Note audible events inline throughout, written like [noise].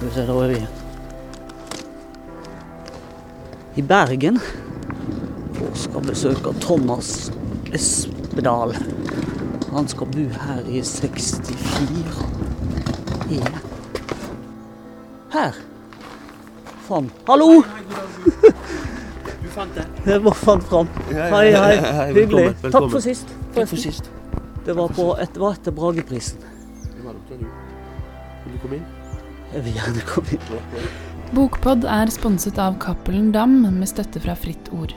Skal vi se, da er vi i Bergen og skal besøke Thomas Espedal. Han skal bo her i 64 er her. Fram. Hallo! [laughs] Du fant det? Jeg bare fant fram. Hei, hei. Hyggelig. Takk for sist. Takk for sist. Det var, på et, var etter Brageprisen. Det var nok det, du. Vil du komme inn? Jeg vil gjerne komme inn. Bokpod er sponset av Cappelen Dam med støtte fra Fritt Ord.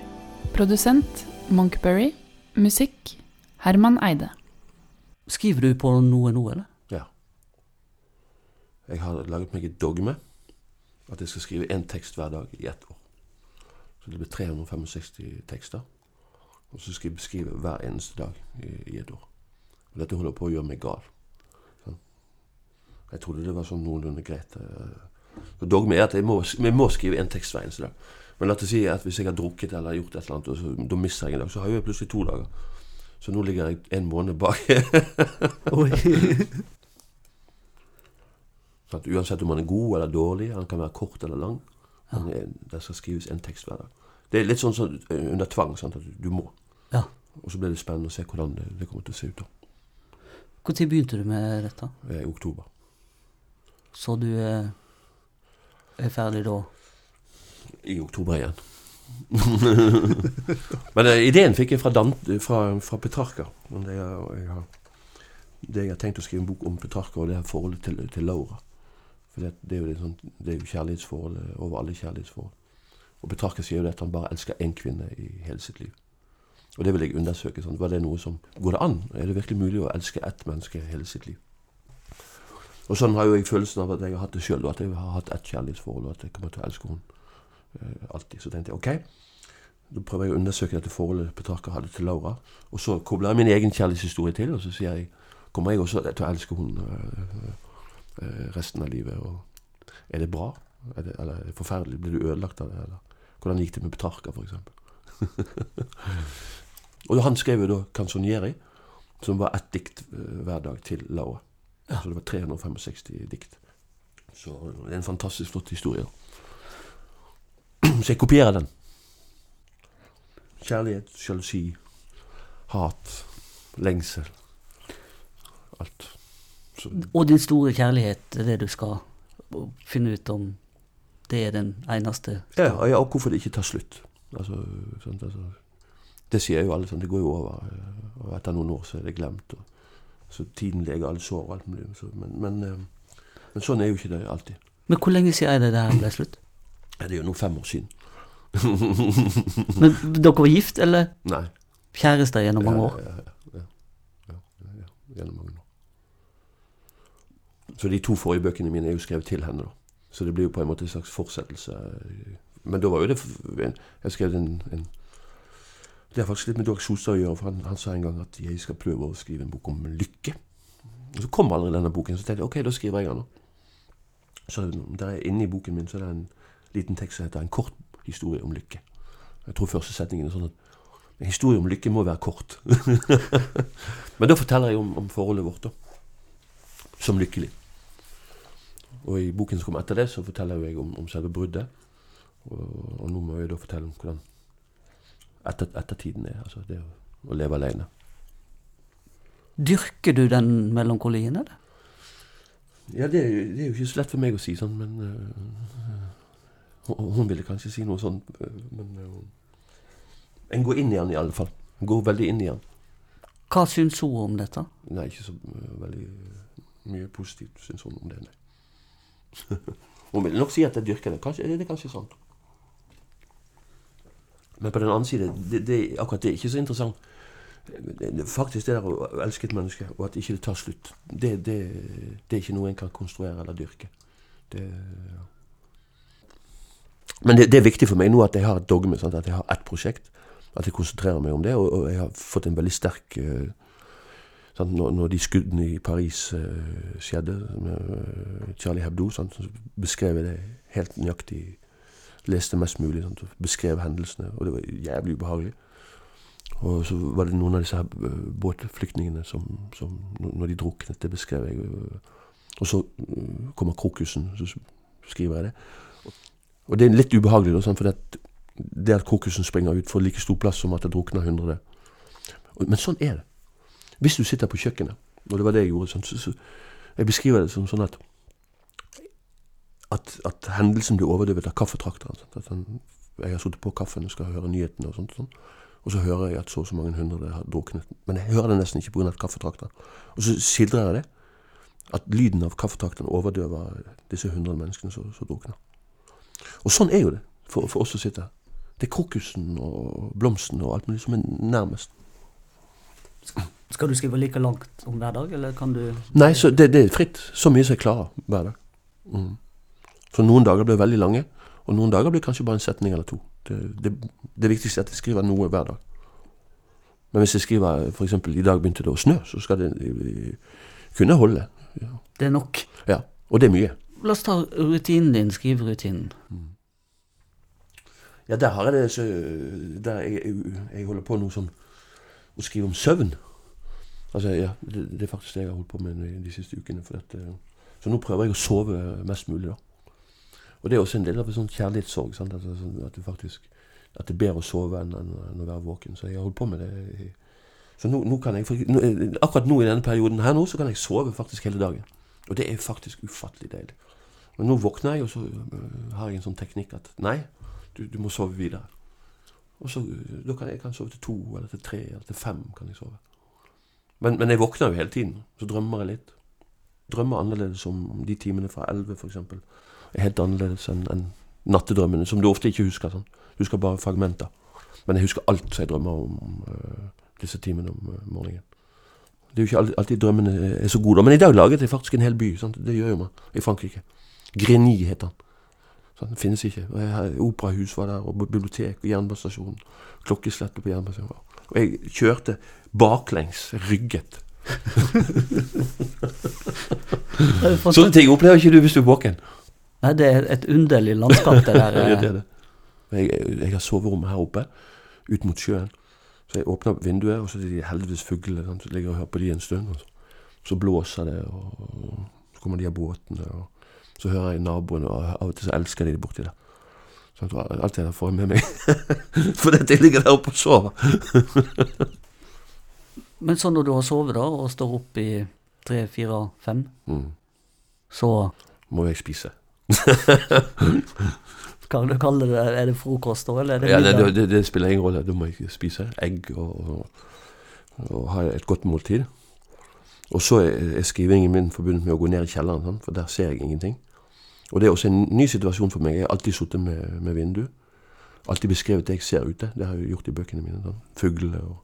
Produsent Monkberry. Musikk Herman Eide. Skriver du på noe nå, eller? Ja. Jeg har laget meg et dogme. At jeg skal skrive én tekst hver dag i ett år. Så det blir 365 tekster. Og så skal jeg beskrive hver eneste dag i, i et år. Og dette holder på å gjøre meg gal. Sånn. Jeg trodde det var sånn noenlunde greit. eh. Så dogme er at jeg må, jeg må skrive en tekst hver eneste dag. Men la oss si at hvis jeg har drukket eller gjort et eller annet, og så, da mister jeg en dag, så har jeg plutselig to dager. Så nå ligger jeg en måned bak. [laughs] [laughs] Så at uansett om man er god eller dårlig, han kan være kort eller lang, eh, det skal skrives en tekst hver dag. Det er litt sånn eh, under tvang, sant? at du må. Ja. Og så blir det spennende å se hvordan det, det kommer til å se ut da. Når begynte du med dette? Er i oktober. Så du eh, er ferdig da? I oktober igjen. [laughs] men uh, ideen fikk jeg fra, Dante, fra, fra Petrarca. Det, jeg har, det jeg har tenkt å skrive en bok om Petrarca, og det er forholdet til, til Laura. For det, det, er jo sånn, det er jo kjærlighetsforhold over alle kjærlighetsforhold. Og Petrarca sier jo at han bare elsker én kvinne i hele sitt liv. Og det vil jeg undersøke. Sånn. Var det noe som Går det an? Er det virkelig mulig å elske ett menneske hele sitt liv? Og sånn har jo jeg følelsen av at jeg har hatt det sjøl, at jeg har hatt et kjærlighetsforhold, og at jeg kommer til å elske henne eh, alltid. Så tenkte jeg ok, da prøver jeg å undersøke dette forholdet Petrarca hadde til Laura. Og så kobler jeg min egen kjærlighetshistorie til, og så sier jeg kommer jeg også til å elske henne eh, eh, resten av livet. Og er det bra? Er det, eller er det forferdelig? Blir du ødelagt av det? Eller hvordan gikk det med Petrarca, f.eks.? [laughs] og han skrev jo da 'Canzonieri', som var ett dikt hver dag til Laura. Så det var 365 dikt. Så det er en fantastisk flott historie. Så jeg kopierer den. Kjærlighet, sjalusi, hat, lengsel. Alt. Så, Og din store kjærlighet er det du skal finne ut om det er den eneste ja, ja, og hvorfor det ikke tar slutt. Altså, sant, altså, det sier jo alle sånn, det går jo over. eh, Og etter noen år så er det glemt. Og, så tiden leger alle sår og alt mulig. Så, men, men, eh, men sånn er jo ikke det alltid. Men hvor lenge siden er det det her ble slutt? Det er jo nå fem år siden. [laughs] [laughs] Men dere var gift, eller Nei. kjærester gjennom mange år? Ja, ja, ja, ja, ja, ja, gjennom mange år. Så de to forrige bøkene mine er jo skrevet til henne, da. Så det blir jo på en måte en slags fortsettelse. Men da var jo det Jeg skrev en, en Det har faktisk litt med Dag Solstad å gjøre, for han, han sa en gang at jeg skal prøve å skrive en bok om lykke. Og så kom aldri denne boken, så tenkte jeg ok, da skriver jeg den. Så der er inne i boken min så er det en liten tekst som heter 'En kort historie om lykke'. Jeg tror første setningen er sånn at en historie om lykke må være kort. [laughs] Men da forteller jeg om, om forholdet vårt, da. Som lykkelig. Og i boken som kommer etter det, så forteller jeg om, om selve bruddet. Og, og nå må jeg da fortelle om hvordan etter, ettertiden er. Altså det å, leve alene. Dyrker du den melankolien, eller? Ja, det, er jo- det er jo ikke så lett for meg å si sånn, men øh, hun, ville kanskje si noe sånt, øh, men øh, En går inn i den i alle fall. En går veldig inn i den. Hva syns hun om dette? Nei, ikke så øh, veldig mye positivt syns hun om det, nei. [laughs] hun vil nok si at jeg dyrker det. Kanskje, det er kanskje sant. Men på den annen side, det, det, akkurat det er ikke så interessant. Faktisk det der å elske et menneske, og at ikke det tar slutt, det, det, det er ikke noe en kan konstruere eller dyrke. Det, men det, det er viktig for meg nå at jeg har et dogme, sant? at jeg har ett prosjekt. At jeg konsentrerer meg om det, og, og jeg har fått en veldig sterk eh, sant? Når, når de skuddene i Paris uh, skjedde, med eh, Charlie Hebdo, sant? så beskrev jeg det helt nøyaktig. Leste mest mulig, Sånn, beskrev hendelsene, og det var jævlig ubehagelig. Og så var det noen av disse her båtflyktningene som, som Når de druknet, det beskrev jeg. eh, Og så eh, kommer krokusen. Så skriver jeg det. Og det er litt ubehagelig, da, for det at krokusen springer ut, får like stor plass som at det drukner hundre. Men sånn er det. Hvis du sitter på kjøkkenet, og det var det jeg gjorde, sånn, så, så jeg beskriver det som sånn at at, at hendelsen blir overdøvet av kaffetrakteren. sant? At han, jeg har sittet på kaffen og skal høre nyhetene, og sånt, sånn. og så hører jeg at så og så mange hundre har druknet. Men jeg hører det nesten ikke pga. kaffetrakteren. Og så skildrer jeg det. At lyden av kaffetrakteren overdøver disse hundre menneskene som, som drukner. Og sånn er jo det for, for oss som sitter her. Det er krokusen og blomsten og alt mulig som er nærmest. Skal du skrive like langt om hver dag, eller kan du Nei, så det, det er fritt. Så mye som jeg klarer hver dag. Mm. Så noen dager blir veldig lange, og noen dager blir kanskje bare en setning eller to. Det, det, det viktigste er at jeg skriver noe hver dag. Men hvis jeg skriver f.eks. i dag begynte det å snø, så skal det kunne holde. Ja. Det er nok. ja. Og det er mye. La oss ta rutinen din, skriverutinen. Ja, der har jeg det så, Der jeg, jeg, jeg holder på noe sånn å skrive om søvn. Altså, ja, det, det er faktisk det jeg har holdt på med de, siste ukene. At, eh, så nå prøver jeg å sove mest mulig, da. Og det er også en del av en sånn kjærlighetssorg. Sant? Altså, sånn at, du faktisk, at det er bedre å sove enn, enn, å være våken. Så jeg har holdt på med det. Så nå, nå kan jeg, nå, akkurat nå i denne perioden her nå, så kan jeg sove faktisk hele dagen. Og det er faktisk ufattelig deilig. Men nå våkner jeg, og så øh, har jeg en sånn teknikk at nei, du, du må sove videre. Og så, øh, da kan jeg kan sove til to, eller til tre, eller til fem kan jeg sove. Men, men jeg våkner jo hele tiden. Så drømmer jeg litt. Drømmer annerledes om de timene fra elleve, f.eks. Er helt annerledes enn en nattedrømmene, som du ofte ikke husker. Sånn. Du husker bare fragmenter. Men jeg husker alt som jeg drømmer om, øh, disse timene om uh, morgenen. Det er jo ikke alltid, alltid drømmene er så gode. Men i dag laget jeg faktisk en hel by. Sant? Det gjør jo man i Frankrike. Greni heter den. Sånn, det finnes ikke. Jeg operahus var der, og bibliotek og jernbanestasjonen. Klokkeslettet på jernbanestasjonen. Og jeg kjørte baklengs, rygget. [laughs] Sånne ting opplever ikke du hvis du er våken. Nei, det er et underlig landskap, det der. [laughs] Ja, det eh. er det. Jeg, jeg, har soverommet her oppe, ut mot sjøen. Så jeg åpner opp vinduet, og så er det de helvetes fuglene. Så ligger jeg og hører på de en stund. Så, så blåser det, og så kommer de av båtene. Og så hører jeg naboene, og av og til så elsker de det borti der. Sånn at alt det der får jeg med meg. [laughs] For jeg ligger der oppe og sover. [laughs] Men så når du har sovet da, og står opp i tre, fire, fem, Mm. så Må jeg spise. [laughs] kan du kalle det Er det frokost da, eller er det Ja, det, det, det spiller ingen rolle. Du må jeg spise egg og, og, og ha et godt måltid. Og så er, er skrivingen min forbundet med å gå ned i kjelleren, sånn, for der ser jeg ingenting. Og det er også en ny situasjon for meg. Jeg har alltid sittet med, med vindu. Alltid beskrevet det jeg ser ute. Det har jeg gjort i bøkene mine. Sånn. Fuglene og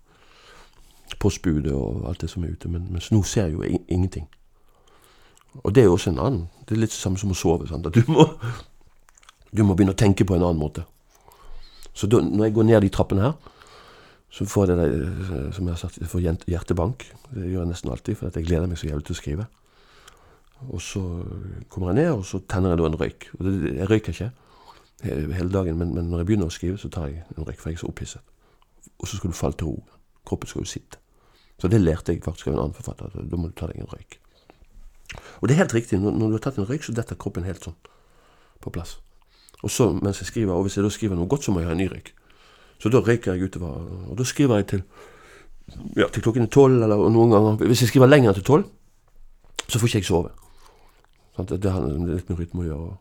postbudet og alt det som er ute. Men, mens nå ser jeg jo ingenting. Og det er jo også en annen. Det er litt det samme som å sove. Sant? Du må, du må begynne å tenke på en annen måte. Så da, når jeg går ned de trappene her, så får jeg det eh, som jeg har sagt, jeg får hjertebank. Det gjør jeg nesten alltid, for jeg gleder meg så jævlig til å skrive. Og så kommer jeg ned, og så tenner jeg da en røyk. Og det, jeg røyker ikke hele dagen, men, men når jeg begynner å skrive, så tar jeg en røyk, for jeg er så opphisset. Og så skal du falle til ro. Kroppen skal jo sitte. Så det lærte jeg faktisk av en annen forfatter. Da må du ta deg en røyk. Og det er helt riktig. Når, du har tatt en røyk, så detter kroppen helt sånn på plass. Og så mens jeg skriver, og hvis jeg da skriver noe godt, så må jeg ha en ny røyk. Så da røyker jeg utover, og da skriver jeg til, ja, til klokken tolv, eller noen ganger Hvis jeg skriver lenger til tolv, så får ikke jeg sove. Sant? Det har litt med rytme å gjøre.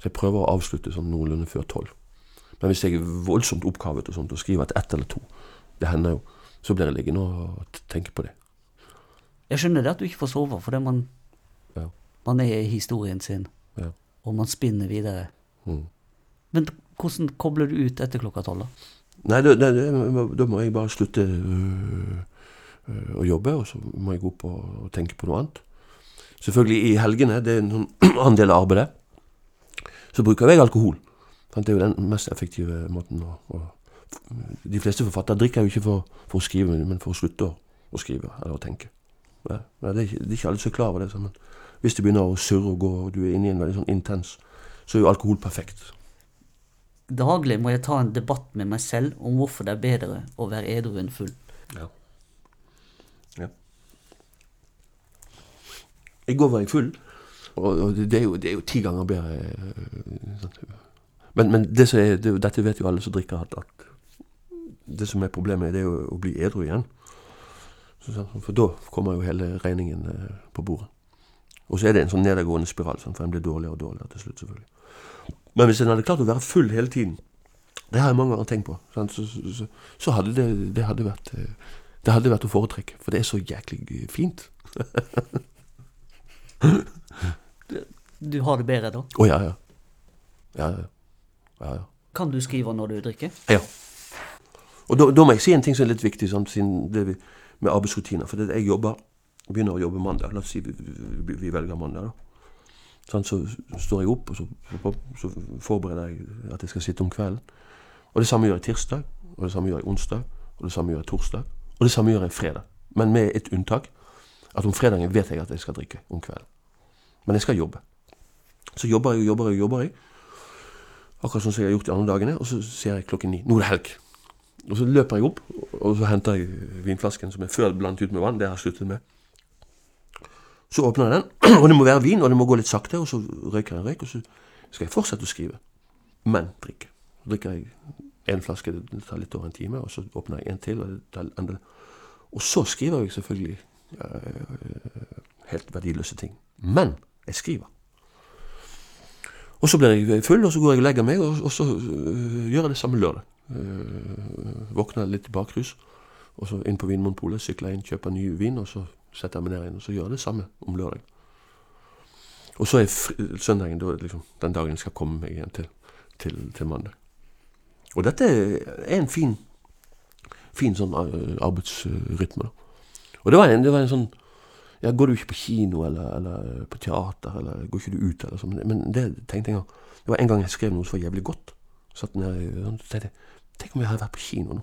Så jeg prøver å avslutte sånn noenlunde før tolv. Men hvis jeg er voldsomt oppkavet og sånt, og skriver til ett eller to, det hender jo, så blir jeg liggende og tenke på det. Jeg skjønner det at du ikke får sove, fordi man. Man er i historien sin, Ja. og man spinner videre. Mm. Men hvordan kobler du ut etter klokka tolv? da? Nei, da, da, da, må jeg bare slutte øh, øh, å jobbe, og så må jeg gå opp og, og tenke på noe annet. Selvfølgelig i helgene, det er en [clears throat] annen del av arbeidet, så bruker jeg alkohol. Det er jo den mest effektive måten å, å De fleste forfattere drikker jo ikke for, for å skrive, men for å slutte å, å skrive eller å tenke. Nei, det, er ikke, det er ikke alle som er klar over det. sånn, Men hvis det begynner å surre og gå, og du er inne i en veldig sånn intens, så er jo alkohol perfekt. Daglig må jeg ta en debatt med meg selv om hvorfor det er bedre å være edru enn full. Ja. ja. I går var jeg full, Og, og det, er jo, det er jo ti ganger bedre. eh. Men, men det som er, det, dette vet jo alle som drikker, at, at det som er problemet, det er jo å bli edru igjen. For da kommer jo hele regningen eh, på bordet. Og så er det en sånn nedadgående spiral, sånn, for en blir dårligere og dårligere til slutt, selvfølgelig. Men hvis en hadde klart å være full hele tiden, det har jeg mange ganger tenkt på, sant, så, så, så, hadde det, det hadde vært eh, det hadde vært å foretrekke, for det er så jæklig eh, fint. Du har det bedre da? Å ja, ja. Ja, ja. ja, ja. Kan du skrive når du drikker? Ja. Og da, da må jeg si en ting som er litt viktig vi, med arbeidsrutiner. For det, jeg jobber, begynner å jobbe mandag. La oss si vi, vi, vi velger mandag. da. Sånn, så står jeg opp, og så, så, forbereder jeg at jeg skal sitte om kvelden. Og det samme gjør jeg tirsdag, og det samme gjør jeg onsdag, og det samme gjør jeg torsdag. Og det samme gjør jeg fredag. Men med et unntak. At om fredagen vet jeg at jeg skal drikke om kvelden. Men jeg skal jobbe. Så jobber jeg og jobber jeg og jobber jeg. Akkurat sånn som jeg har gjort de andre dagene. Og så ser jeg klokken ni. Nå er det helg. Og så løper jeg opp, og så henter jeg vinflasken som er før blandet ut med vann. Det har jeg sluttet med. Så åpner jeg den, [clears throat] og det må være vin, og det må gå litt sakte. Og så røyker jeg en røyk, og så skal jeg fortsette å skrive. Men drikke. Drikker jeg en flaske, det tar litt over en time, og så åpner jeg en til. Og, det tar enda. og så skriver jeg selvfølgelig eh, helt verdiløse ting. Men jeg skriver. Og så blir jeg full, og så går jeg og legger meg, og, og så uh, gjør jeg det samme lørdag. Uh, våkner litt i bakrus, og så inn på Vinmonopolet, sykler inn, kjøper ny vin, og så setter jeg meg ned igjen, og så gjør jeg det samme om lørdag. Og så er søndagen da liksom, den dagen jeg skal komme meg igjen til, til, til mandag. Og dette er en fin, fin sånn øh, arbeidsrytme. da. Og det var en, det var en sånn ja, Går du ikke på kino eller, eller på teater, eller går ikke du ut, eller sånn. Men det tenkte jeg en gang. Det var en gang jeg skrev noe som var jævlig godt. Satt ned sånn, tenkte Tenk om jeg hadde vært på kino nå.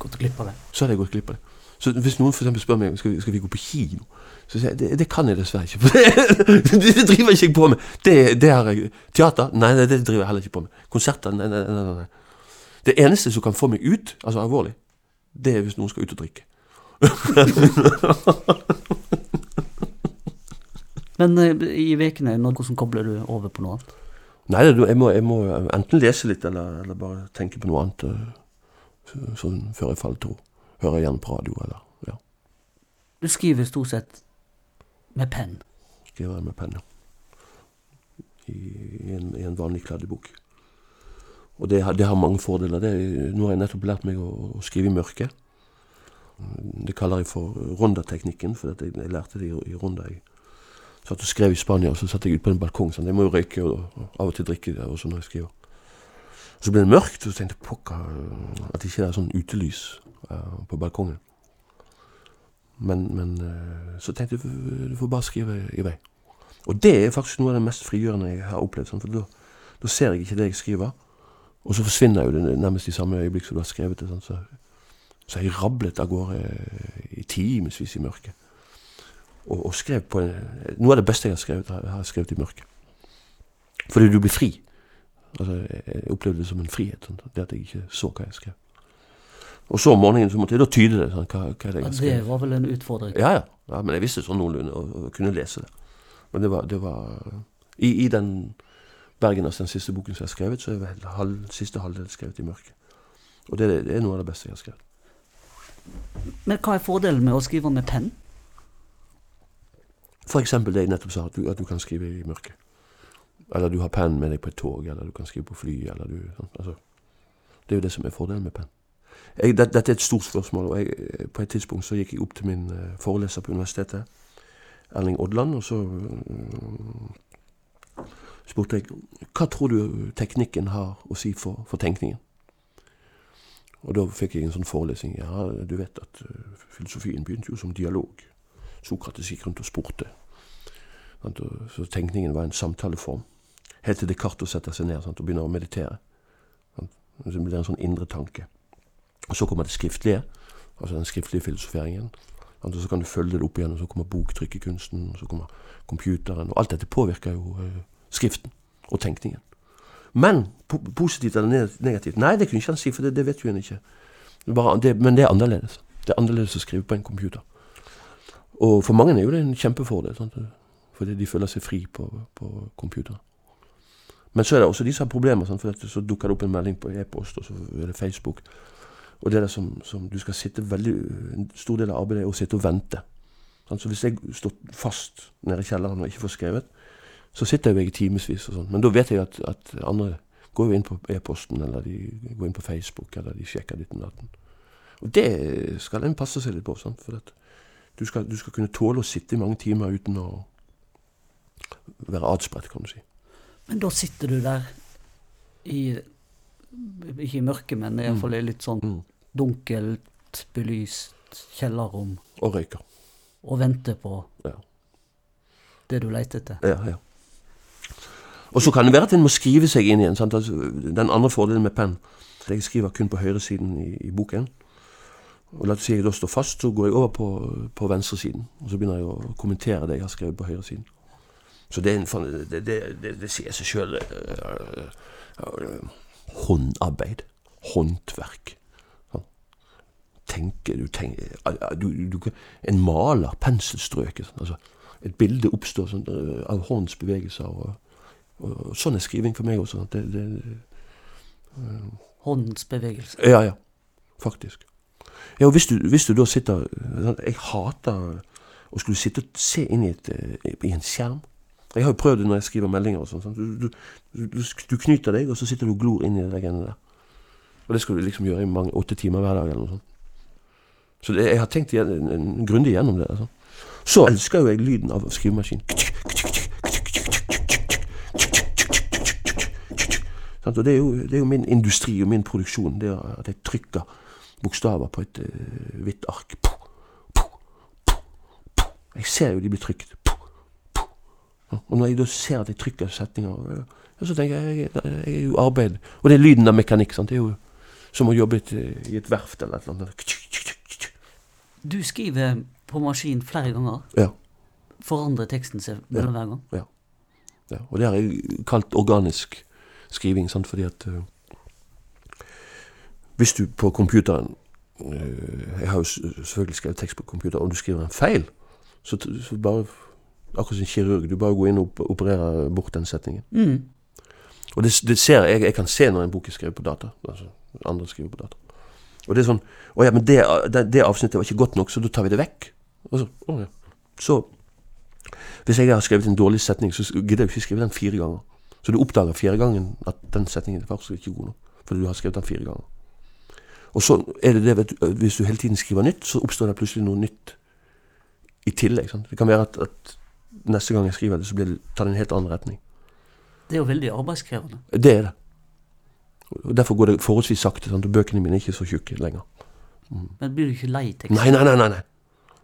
Gått glipp av det? Så hadde jeg gått glipp av det. Så hvis noen for spør meg skal, vi- skal vi gå på kino, så sier jeg det, det kan jeg dessverre ikke. [laughs] Det, det driver jeg ikke på med. Det, det har jeg Teater? Nei, det, det driver jeg heller ikke på med. Konserter? Nei, nei, nei, nei. Det eneste som kan få meg ut, altså alvorlig, det er hvis noen skal ut og drikke. [laughs] Men eh, i når, hvordan kobler du over på noe annet? Nei, jeg må, jeg må enten lese litt, eller, eller bare tenke på noe annet. øh, Sånn før jeg faller til ro. Hører gjerne på radio, eller ja, Du skriver stort sett med penn. skriver med penn. ja. I, i, en, I en vanlig kladdebok. Og det, det har mange fordeler. Det, nå har jeg nettopp lært meg å, å skrive i mørke. Det kaller jeg for rondateknikken, for jeg, jeg lærte det i, i ronda. Jeg satt og skrev i Spania, og så satt jeg ute på en balkong. Sånn. Jeg må jo røyke og, og av og til drikke det sånn når jeg skriver. Så ble det mørkt, og så tenkte jeg pokker at ikke det er sånn utelys på balkongen. Men, men øh, så tenkte jeg du får bare skrive i vei. Og det er faktisk noe av det mest frigjørende jeg har opplevd. For da, da ser jeg ikke det jeg skriver, og så forsvinner jo det nærmest i samme øyeblikk som du har skrevet det. Så, så jeg rablet av gårde i timevis i mørket. Og, og skrev på en, Noe av det beste jeg har skrevet, har jeg skrevet i mørket. Fordi du blir fri. Altså, jeg opplevde det som en frihet, sånn, det at jeg ikke så hva jeg skrev. Og så om morgenen så måtte jeg da tyde det. Sånn, hva, hva det Ja, det var vel en utfordring. Ja, ja, ja. Men jeg visste sånn noenlunde og, og kunne lese det. Men det var, det var I, i den Bergenas, den siste boken som jeg har skrevet, så er vel halv, siste halvdel skrevet i mørket. Og det, det er noe av det beste jeg har skrevet. Men hva er fordelen med å skrive med penn? Eksempel det jeg nettopp sa, at du, at du kan skrive i mørket. Eller du har penn med deg på et tog, eller du kan skrive på fly, eller du sånn. Altså, det er jo det som er fordelen med penn. Jeg, det, dette er et stort spørsmål, og jeg, på et tidspunkt så gikk jeg opp til min eh, foreleser på universitetet, Erling Odland, og så eh, spurte jeg hva tror du teknikken har å si for, for tenkningen? Og da fikk jeg en sånn forelesning. Ja, du vet at eh, filosofien begynte jo som dialog. Sokrates gikk rundt og spurte. Så tenkningen var en samtaleform. Helt til Descartes setter seg ned og begynner å meditere. Så blir det en sånn indre tanke. Og så kommer det skriftlige, altså den skriftlige filosoferingen. Altså, så kan du følge det opp igjen, og så kommer boktrykkekunsten, og så kommer computeren. Og alt dette påvirker jo eh, skriften og tenkningen. Men po positivt eller negativt? Nei, det kunne ikke han si, for det, det vet jo en ikke. Bare, det, men det er annerledes. Det er annerledes å skrive på en computer. Og for mange er jo det en kjempefordel. Sant? Fordi de føler seg fri på, på computeren. Men så er det også de som har problemer. Sant? For så dukker det opp en melding på e-post, og så er det Facebook. Og det er det som, som du skal sitte veldig, En stor del av arbeidet er å sitte og vente. Så hvis jeg står fast nede i kjelleren og ikke får skrevet, så sitter jeg i timevis sånn. Men da vet jeg at, at andre går jo inn på e-posten, eller de går inn på Facebook, eller de sjekker ditt og datten. Og det skal en passe seg litt på. Sant? For du skal, du, skal, kunne tåle å sitte i mange timer uten å være adspredt, kan du si. Men da sitter du der i Ikke i mørket, men iallfall i litt sånn mm. dunkelt belyst kjellerrom. Og røyker. Og venter på ja. det du leter etter. Ja, ja. Og så kan det være at en må skrive seg inn igjen. Altså, den andre fordelen med penn Jeg skriver kun på høyresiden i, i boken. Og la oss si jeg da står fast, så går jeg over på, på venstresiden. Og så begynner jeg å kommentere det jeg har skrevet på høyresiden. Så det, det, det, det sier seg sjøl Håndarbeid. Håndverk. Sånn. Tenke, du tenker du, du, En maler. Penselstrøket. Sånn, altså, et bilde oppstår sånn, av håndens bevegelser. Og, og, sånn er skriving for meg også. Det, det, uh, håndens bevegelser? Ja, ja. Faktisk. Ja, og hvis du, hvis du da sitter Jeg hater å skulle sitte og se inn i, et, i en skjerm. Jeg har jo prøvd det når jeg skriver meldinger. og sånn. Du, du, du, knyter deg, og så sitter du og glor inn i det der. Og det skal du liksom gjøre i mange, åtte timer hver dag. eller noe sånt. Så det, jeg har tenkt en, grundig gjennom det. Altså. Så elsker jo jeg lyden av skrivemaskin. Og det er, jo, det er, jo, min industri og min produksjon. Det er at jeg trykker bokstaver på et uh, hvitt ark. Jeg ser jo de blir trykt. Og når jeg da ser at jeg trykker setninger, så tenker jeg jeg, jeg er jo arbeid. Og det er lyden av mekanikk. sant? Det er jo som å jobbe i et verft eller et eller annet. Du skriver på maskin flere ganger. Ja. Forandrer teksten seg mellom hver gang? Ja. ja. Og det har jeg kalt organisk skriving, sant? fordi at uh, Hvis du på computeren uh, Jeg har jo selvfølgelig skrevet tekst på computer, og du skriver en feil, så, så bare Akkurat som en kirurg. Du bare går inn og opererer bort den setningen. Mm. Og det, det ser jeg, jeg kan se når en bok er skrevet på data. Altså andre skriver på data. Og det er sånn Å ja, men det, det, det, avsnittet var ikke godt nok, så da tar vi det vekk. Og så, å ja. så Hvis jeg har skrevet en dårlig setning, så gidder jeg ikke skrive den fire ganger. Så du oppdager fjerde gangen at den setningen er faktisk ikke god nok. Fordi du har skrevet den fire ganger. Og så er det det, vet du, hvis du hele tiden skriver nytt, så oppstår det plutselig noe nytt i tillegg. Sant? Det kan være at, at neste gang jeg skriver det, så blir det, tar det en helt annen retning. Det er jo veldig arbeidskrevende. Det er det. Og Derfor går det forholdsvis sakte. Sant? og Bøkene mine er ikke så tjukke lenger. Mm. Men blir du ikke lei teksten? Nei, nei, nei. nei, nei.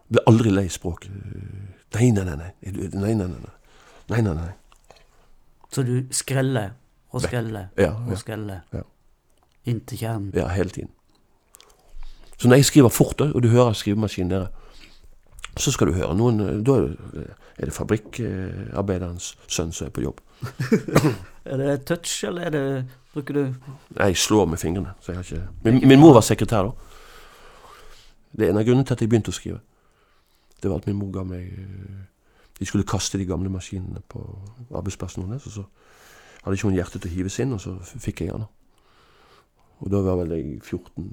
Jeg blir aldri lei språk. Nei, nei, nei. Nei, nei, nei. nei. nei, nei, nei. Så du skreller og skreller ja, og skreller ja. inntil kjernen? Ja, hele tiden. Så når jeg skriver fort, og du hører skrivemaskinen nede, så skal du høre noen Da er det fabrikkarbeiderens sønn som er på jobb. [laughs] er det touch, eller er det Bruker du Nei, jeg slår med fingrene. Så jeg har ikke min, min, mor var sekretær da. Det er en av grunnene til at jeg begynte å skrive. Det var at min mor ga meg De skulle kaste de gamle maskinene på arbeidsplassen hennes. Og så hadde ikke hun hjerte til å hives inn, og så fikk jeg den. Og da var vel jeg 14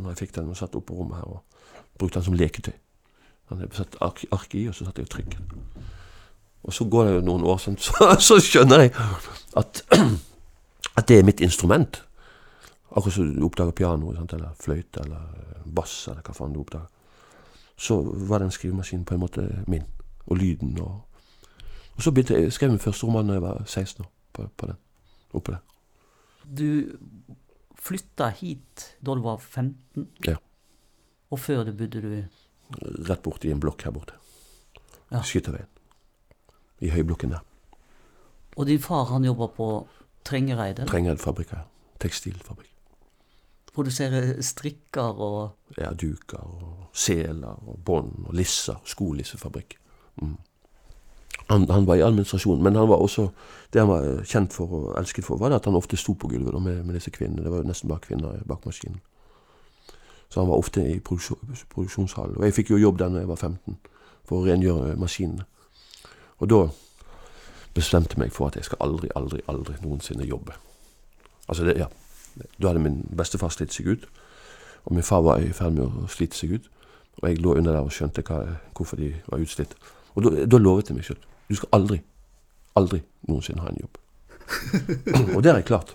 når jeg fikk den og satt oppe på rommet her og brukte den som leketøy. Han satt ark, ark i, og så satt jeg og trykket. Og så går det jo noen år, sånn, [laughs] så, så skjønner jeg at, [clears throat] at det er mitt instrument. Akkurat som du oppdager piano, sant? eller fløyte eller bass, eller hva faen du oppdager. Så var den skrivemaskinen på en måte min, og lyden. Og, og så begynte jeg, skrev min første roman da jeg var 16 år, på, på den. Oppå der. Du flytta hit da du var 15? Ja. Og før det bodde du Rett borti en blokk her borte. Ja. Skytterveien. I høyblokken der. Og din far han jobber på Trengereide? Trengereidfabrikk ja. Tekstilfabrikk. Produserer strikker og Ja, duker og seler og bånd og lisser. Skolissefabrikk. Mm. Han, han, var i administrasjonen, men han var også det han var kjent for og elsket for, var at han ofte sto på gulvet med, med, disse kvinnene. Det var jo nesten bare kvinner bak maskinen. Så han var ofte i produksjonshallen. Og jeg fikk jo jobb der da jeg var 15, for å rengjøre maskinene. Og da bestemte meg for at jeg skal aldri, aldri, aldri noensinne jobbe. Altså det, ja. Da hadde min bestefar slitt seg ut, og min far var i ferd med å slite seg ut. Og jeg lå under der og skjønte hva, hvorfor de var utslitt. Og da, lovet jeg meg selv du skal aldri, aldri noensinne ha en jobb. [laughs] og det har jeg klart.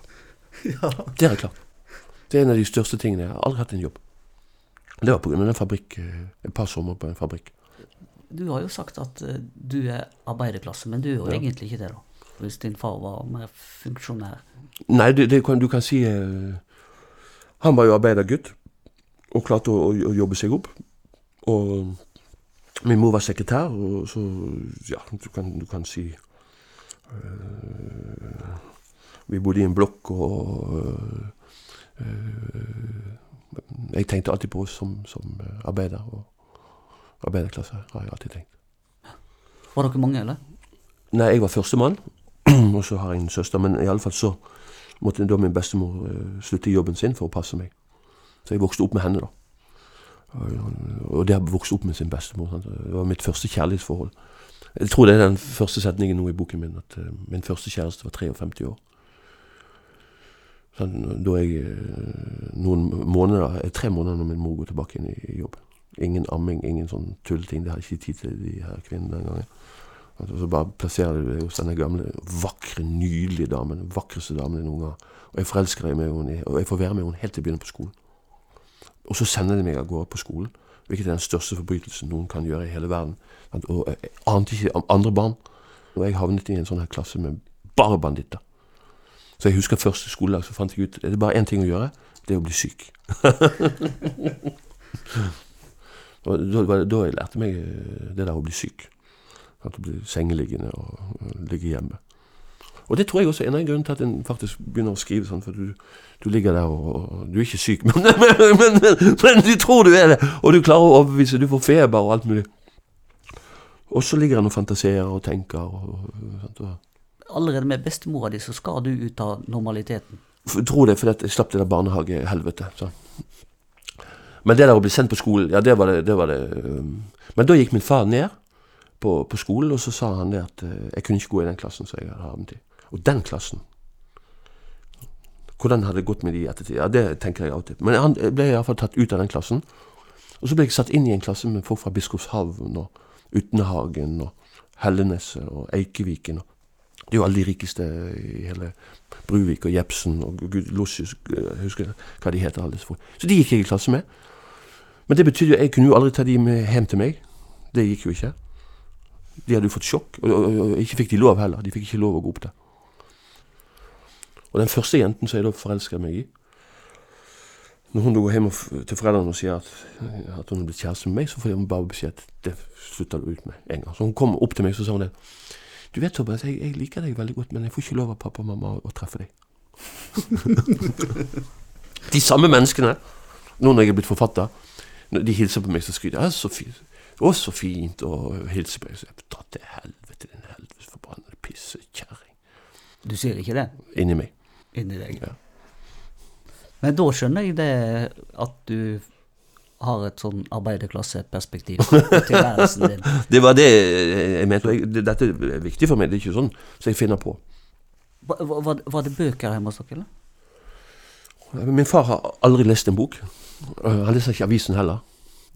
Det har jeg klart. Det er en av de største tingene. Jeg har aldri hatt en jobb. Det var pga. en fabrikk, eh, et par sommer på en fabrikk. Du har jo sagt at uh, du er arbeiderklasse, men du er jo Ja. egentlig ikke det, da. Hvis din far var mer funksjonær. Nei, det, det kan, du kan si eh, Han var jo arbeidergutt og klarte å, å, å jobbe seg opp. Og min mor var sekretær, og så Ja, du kan, du kan si eh, Vi bodde i en blokk, og eh, eh, Jeg tenkte alltid på oss som, som eh, arbeider. Og arbeiderklasse har jeg alltid tenkt. Var dere mange, eller? Nei, jeg var førstemann, [clears throat] og så har jeg en søster. Men iallfall så måtte da min bestemor eh, slutte i jobben sin for å passe meg. Så jeg vokste opp med henne, da. Og, det har vokst opp med sin bestemor. Sant? Det var mitt første kjærlighetsforhold. Jeg tror det er den første setningen nå i boken min, at min første kjæreste var 53 år. Sånn, da jeg eh, noen måneder, eh, tre måneder når min mor går tilbake inn i, jobb. Ingen amming, ingen sånn tulleting. Det har ikke tid til de her kvinnene den gangen. Og så bare plasserer du deg hos denne gamle, vakre, nydelige damen. Den vakreste damen jeg noen gang. Og jeg forelsker meg med henne, og jeg får være med henne helt til jeg begynner på skolen. Og så sender de meg av gårde på skolen, hvilket er den største forbrytelsen noen kan gjøre i hele verden. Og jeg ante ikke andre barn. Og jeg havnet i en sånn her klasse med bare banditter. Så jeg husker første skoledag så fant jeg ut det er bare én ting å gjøre. Det er å bli syk. [laughs] og da, var det da jeg meg eh, det der å bli syk. At å bli sengeliggende og ligge hjemme. Og det tror jeg også er en av grunnene til at en faktisk begynner å skrive sånn, for du, du ligger der og, og Du er ikke syk, [laughs] men, men, men, men du tror du er det! Og du klarer å overbevise, du får feber og alt mulig. Og så ligger han og fantaserer og tenker og, og, og Allerede med bestemora di så skal du ut av normaliteten. For- Tror det, fordi jeg slapp det der barnehagehelvetet. Men det der å bli sendt på skolen, ja, det var det, det, var det um. Men da gikk min far ned på, på skolen, og så sa han det at eh, jeg kunne ikke gå i den klassen som jeg hadde havnet i. Og den klassen Hvordan hadde det gått med de i ettertid? Ja, det tenker jeg alltid. Men han ble iallfall tatt ut av den klassen. Og så ble jeg satt inn i en klasse med folk fra Biskopshavn og Utenhagen og Helleneset og Eikeviken. og det er jo alle de rikeste i hele Bruvik og Jepsen og Lossius Jeg husker hva de heter. alle. Så de gikk jeg i klasse med. Men det betydde jo jeg kunne jo aldri ta de med hjem til meg. Det gikk jo ikke. De hadde jo fått sjokk, og, og, og ikke fikk de lov heller. De fikk ikke lov å gå opp der. Og den første jenten som jeg da forelska meg i Når hun da går hjem og, til foreldrene og sier at, at hun er blitt kjæreste med meg, så får hun bare beskjed det slutter du ut med en gang. Så hun kom opp til meg så sa hun det. Du vet, Tobias, jeg, jeg liker deg veldig godt, men jeg får ikke lov av pappa og mamma å, å treffe deg. [laughs] de samme menneskene, nå når jeg er blitt forfatter, når de hilser på meg, så skryter jeg. «Ja, Så fint. Å, så fint og hilse på meg. Så jeg tar til helvete, din helvetes forbannede pissekjerring. Du sier ikke det Inni meg. inni deg. Ja. Men da skjønner jeg det at du har et sånn arbeiderklasseperspektiv på tilværelsen din. [laughs] Det var det jeg mente. og Jeg, det, dette er viktig for meg. Det er ikke sånn så jeg finner på. Var, var, det bøker hjemme hos dere, eller? Min far har aldri lest en bok. Øh, Han leser ikke avisen heller.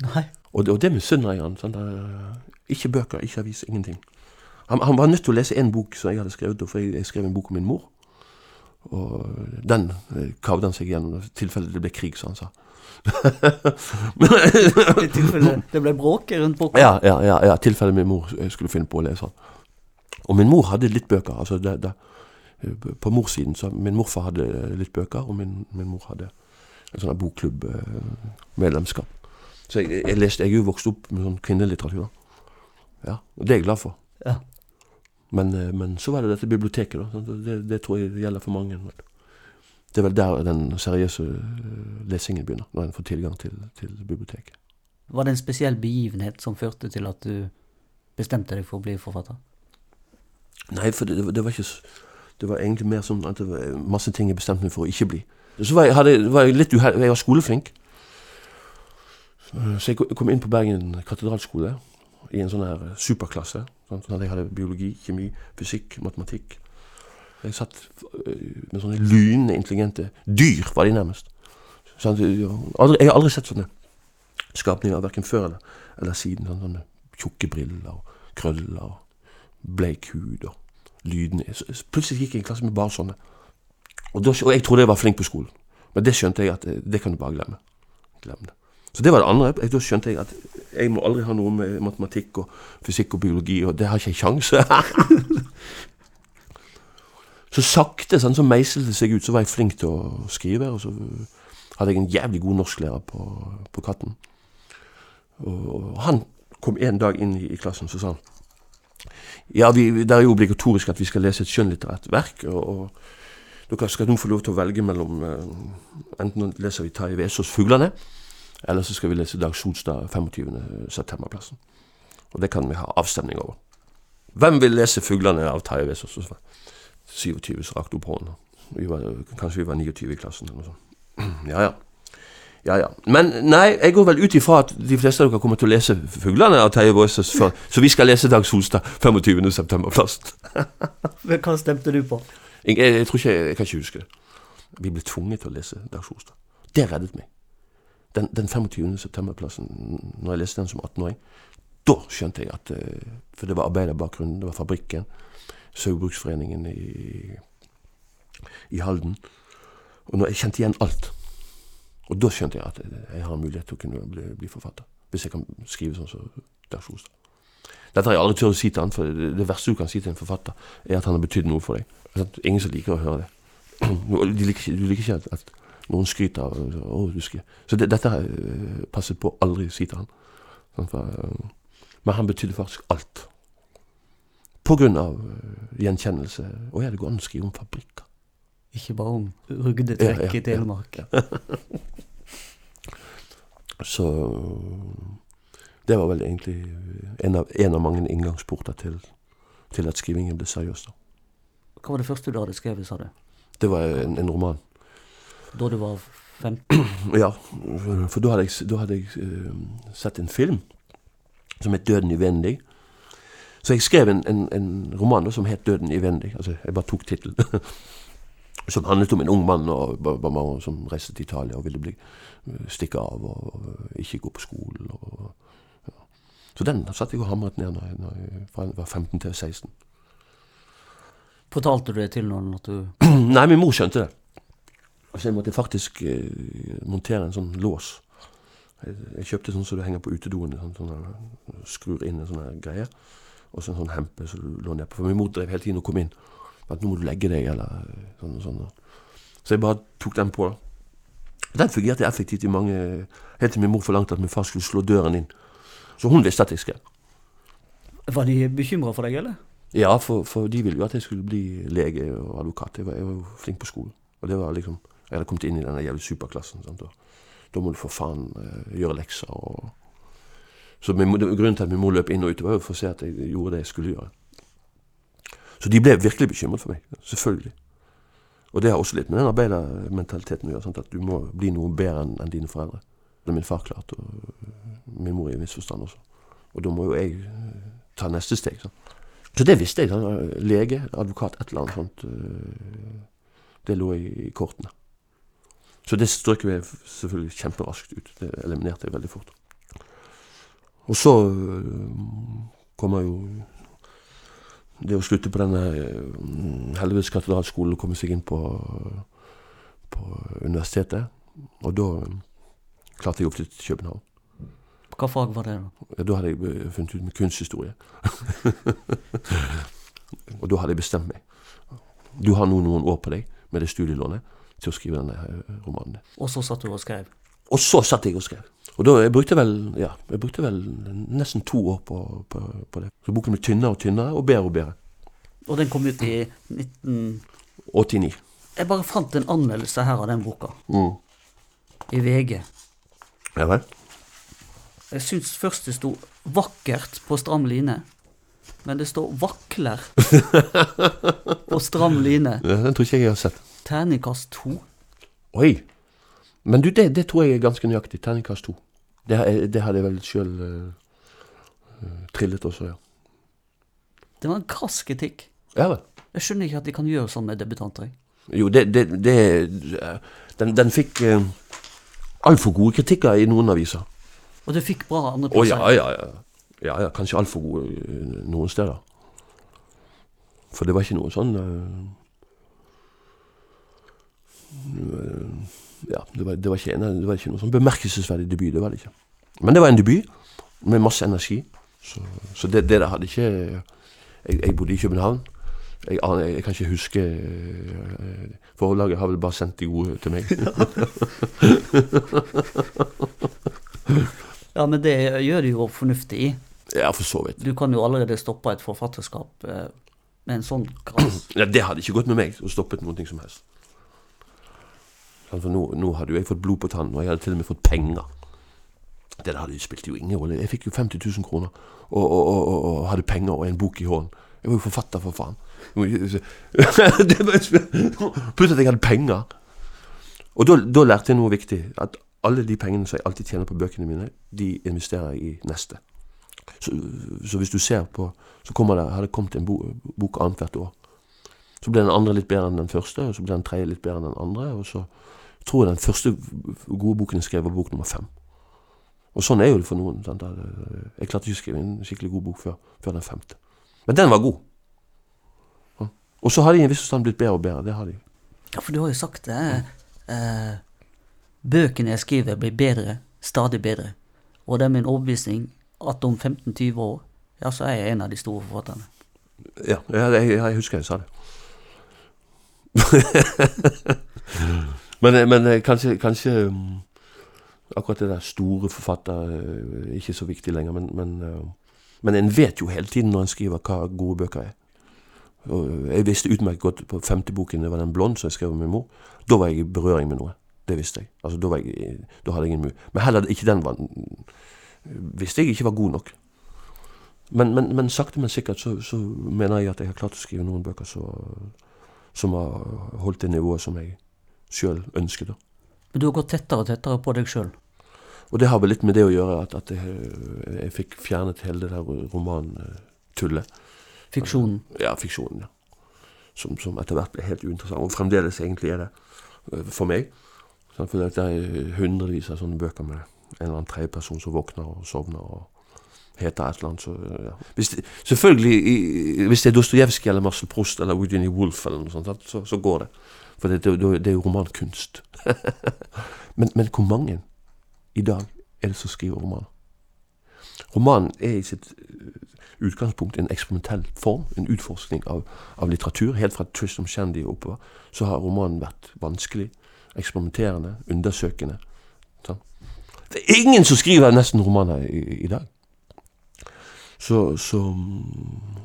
Nei. Og det, og det misunner jeg han. Sånn, ikke bøker, ikke avis, ingenting. Han, han var nødt til å lese en bok som jeg hadde skrevet, for jeg, jeg skrev en bok om min mor. Og den eh, kavde han seg gjennom i tilfelle det ble krig, som han sa. I tilfelle [laughs] det ble bråk rundt boka. ja, ja, ja, ja, tilfelle min mor eh, skulle finne på å lese den. Og min mor hadde litt bøker. altså det, det, eh, På morssiden så Min morfar hadde litt bøker, og min, min mor hadde en sånn bokklubbmedlemskap. Så jeg, jeg leste, jeg er jo vokst opp med sånn kvinnelitteratur. Ja, og det er jeg glad for. Ja. Men, eh, men så var det dette biblioteket, da. Det, det tror jeg gjelder for mange. Det er vel der den seriøse eh, lesingen begynner, når en får tilgang til, til biblioteket. Var det en spesiell begivenhet som førte til at du bestemte deg for å bli forfatter? Nei, for det, det, var- ikke Det var egentlig mer sånn at det var masse ting jeg bestemte meg for å ikke bli. Så var jeg, hadde, var jeg litt uheldig. Jeg var skoleflink. Så jeg kom inn på Bergen katedralskole i en sånn her superklasse. Sånn jeg hadde biologi, kjemi, fysikk, matematikk. Jeg satt øh, med sånne lynende intelligente dyr, var de nærmest. Sånn, jeg har aldri sett sånne skapninger, verken før eller, eller siden. Sånne, sånne tjukke briller og krøller og bleik hud og så Plutselig gikk jeg i en klasse med bare sånne. Og, da, og jeg trodde jeg var flink på skolen. Men det skjønte jeg at eh, det kan du bare glemme. glemme det. Så det var det andre. Jeg- Da skjønte jeg at jeg må aldri ha noe med matematikk og fysikk og biologi, og det har ikke jeg kjangs. [laughs] så sakte sånn, så meislet det seg ut, så var jeg flink til å skrive, og så hadde jeg en jævlig god norsklærer på, på Katten. Og, han kom en dag inn i, i klassen, så sa han Ja, vi, det er jo obligatorisk at vi skal lese et skjønnlitterært verk, og, og dere skal nå få lov til å velge mellom eh, Enten leser vi Tarjei Vesaas 'Fuglene', eller så skal vi lese Dag Solstad 25. septemberplassen. Og det kan vi ha avstemning over. Hvem vil lese 'Fuglene' av Tarjei Vesaas? Så var 27 så rakk du. Vi var, kanskje vi var 29 i klassen eller noe sånt. [clears throat] Ja, ja. Ja, ja. Men nei, jeg går vel ut ifra at de fleste av dere kommer til å lese 'Fuglene' av Terje Våses [laughs] så vi skal lese Dag Solstad 25. septemberplassen. [laughs] Hva stemte du på? Jeg, jeg, jeg tror ikke, jeg kan ikke huske det. Vi ble tvunget til å lese Dag Solstad. Det reddet meg. Den, den 25. septemberplassen, når jeg leste den som 18-åring, da skjønte jeg at eh, For det var arbeiderbakgrunnen, det var fabrikken, Saugbruksforeningen i, i Halden. Og når jeg kjente igjen alt. Og da skjønte jeg at jeg har en mulighet til å kunne bli, bli forfatter. Hvis jeg kan skrive sånn som Dag Solstad. Dette har jeg aldri turt å si til han, for det, det verste du kan si til en forfatter, er at han har betydd noe for deg. Sant? Ingen som liker å høre det. [clears throat] De liker, du liker ikke at, at noen skryter av å, du. Så det, dette har jeg eh, passet på å aldri si til han. For, eh, men han betydde faktisk alt. På grunn av eh, gjenkjennelse. Å ja, det går an å skrive om fabrikker. Ikke bare om rugde Ja, ja, i Telemark. [laughs] Så det var vel egentlig en av, en av mange inngangsporter til, til at skrivingen ble seriøs. da. Hva var det første du hadde skrevet, sa du? Det var en, en roman. Da du var 15? [clears throat] Ja, for da hadde jeg, da hadde jeg uh, sett en film som het 'Døden uvendig'. Så jeg skrev en, en, en roman som het 'Døden uvendig'. Altså, jeg bare tok tittelen. [laughs] som handlet om en ung mann og, som reiste til Italia og ville bli, eh, stikke av og, og ikke gå på skolen. Og, ja. Så den satt jeg og hamret ned når jeg, når jeg, fra jeg var 15 til 16. Fortalte du det til noen at du [clears throat] Nei, min mor skjønte det. Så jeg måtte faktisk eh, montere en sånn lås. Jeg, jeg kjøpte sånn som du henger på utedoen. Sånn, sånn, sånn, skrur inn en sånn greie. Og så en sånn hempe som du lå ned på. For min mor drev hele tiden og kom inn. At nå må du legge deg, eller eh, sånn og sånn. Så jeg bare tok den på. Den fungerte effektivt i mange Helt til min mor forlangte at min far skulle slå døren inn. Så hun visste at jeg skrev. Var de bekymra for deg, eller? Ja, for, for de ville jo at jeg skulle bli lege og advokat. Jeg var, jeg var jo flink på skolen. Og det var liksom Jeg hadde kommet inn i denne jævlig superklassen. Sant? Og da må du for faen eh, gjøre lekser og Så det- grunnen til at min mor løp inn og ut, var jo for å se at jeg gjorde det jeg skulle gjøre. Så de ble virkelig bekymret for meg. Selvfølgelig. Og det har også litt med den arbeidermentaliteten å gjøre. Sant? At du må bli noe bedre enn dine foreldre. Det er min far klart, og min mor i en viss forstand også. Og da må jo jeg eh, ta neste steg. Sant? Så det visste jeg. Sånn, lege, advokat, et eller annet sånt. øh, Det lå i, kortene. Så det strøk jeg selvfølgelig kjemperaskt ut. Det eliminerte jeg veldig fort. Og så øh, kommer jo det å slutte på denne øh, helvetes katedralskolen og komme seg inn på, på universitetet. Og da øh, klarte jeg å flytte til København. Hva fag var det, da? Ja, da hadde jeg eh, funnet ut med kunsthistorie. [laughs] og da hadde jeg bestemt meg. Du har nå noen år på deg med det studielånet til å skrive denne eh, romanen. Og så satt du og skrev. Og så satt jeg og skrev. Og da, jeg brukte vel ja, jeg brukte vel nesten to år på, på, på det. Så boken ble tynnere og tynnere og bedre og bedre. Og den kom ut i 1989. Jeg bare fant en anmeldelse her av den boka. Mm. I VG. Ja vel? Jeg syns først det sto 'vakkert' på stram line. Men det står 'vakler' [laughs] på stram line. Ja, den tror ikke jeg har sett. Terningkast to. Oi! Men du, det, det tror jeg er ganske nøyaktig. Terningkast to. Det, det hadde jeg vel sjøl trillet også, ja. Det var en krass kritikk. Ja vel. Jeg skjønner ikke at de kan gjøre sånn med debutanter. Jo, det, det, det Den, den fikk uh, altfor gode kritikker i noen aviser. Og det fikk bra Å oh, ja, ja, ja. ja, ja kanskje altfor gode eh, noen steder. For det var ikke noe sånn uh, eh, Ja, det var, det, var en, det var ikke noe sånn bemerkelsesverdig debut. Det var det ikke. Men det var en debut med masse energi. Så, så det, det der hadde ikke jeg, jeg bodde i København. Jeg, jeg, jeg, kan ikke huske eh, Forlaget har vel bare sendt de gode til meg. [laughs] Ja, men det gjør du jo fornuftig i. ja, for så vidt. Du kan jo allerede stoppe et forfatterskap eh, med en sånn krass. [clears throat] Ja, det hadde ikke gått med meg å stoppet noe som helst. For nå, nå hadde jo jeg fått blod på tannen, og jeg hadde til og med fått penger. Det hadde spilt jo ingen rolle. Jeg fikk jo 50 000 kroner, og, og, og, og, hadde penger og en bok i hånden. Jeg var jo forfatter, for faen. [laughs] Plutselig at jeg hadde penger. Og da, lærte jeg noe viktig. At alle de pengene som jeg alltid tjener på bøkene mine, de investerer jeg i neste. Så, så hvis du ser på, så kommer det, har det kommet en bo, bok annethvert år. Så ble den andre litt bedre enn den første, og så ble den tredje litt bedre enn den andre. Og så tror jeg den første gode boken jeg skrev, var bok nummer fem. Og sånn er jo det for noen. Sant? At, Jeg klarte ikke å skrive en skikkelig god bok før, før den femte. Men den var god. Og så har de i en viss forstand blitt bedre og bedre. Det har de. Ja, for du har jo sagt det. Eh, bøkene jeg skriver, blir bedre, stadig bedre. Og det er min overbevisning at om 15-20 år, ja, så er jeg en av de store forfatterne. Ja, jeg, jeg, jeg husker jeg sa det. [laughs] men, men eh, kanskje, kanskje mm, akkurat det der store forfatter eh, ikke så viktig lenger. Men, men, eh, men en vet jo hele tiden når en skriver hva gode bøker er. Og jeg visste utmerket godt på femte boken, det var den blond som jeg skrev om min mor. Da var jeg i berøring med noe. Det visste jeg. Altså, da, jeg, da hadde jeg ingen mu. Men heller ikke den var visste jeg ikke var god nok. Men, men, men sakte, men sikkert så, så mener jeg at jeg har klart å skrive noen bøker så, som har holdt det nivået som jeg sjøl ønsket. da. Men du har gått tettere og tettere på deg sjøl. Og det har vel litt med det å gjøre at, at jeg, jeg fikk fjernet hele det der romantullet. Fiksjonen. Ja, fiksjonen, ja. Som, som etter hvert ble helt uinteressant. Og fremdeles egentlig er det øh, for meg. For det er hundrevis av sånne bøker med en eller annen tredjeperson som våkner og sovner og heter et eller annet. Så, ja. hvis det, selvfølgelig, hvis det er Dostojevskij eller Marcel Proust eller Virginia Woolf eller noe sånt, så, så går det. For det, det, det er jo romankunst. [laughs] men, men hvor mange i dag er det som skriver romaner? Romanen er i sitt øh, utgangspunkt en eksperimentell form, en utforskning av, av litteratur. Helt fra Tristram Shandy og oppover så har romanen vært vanskelig, eksperimenterende, undersøkende. Sånn. Det er ingen som skriver nesten romaner i, i dag. Så, så mm,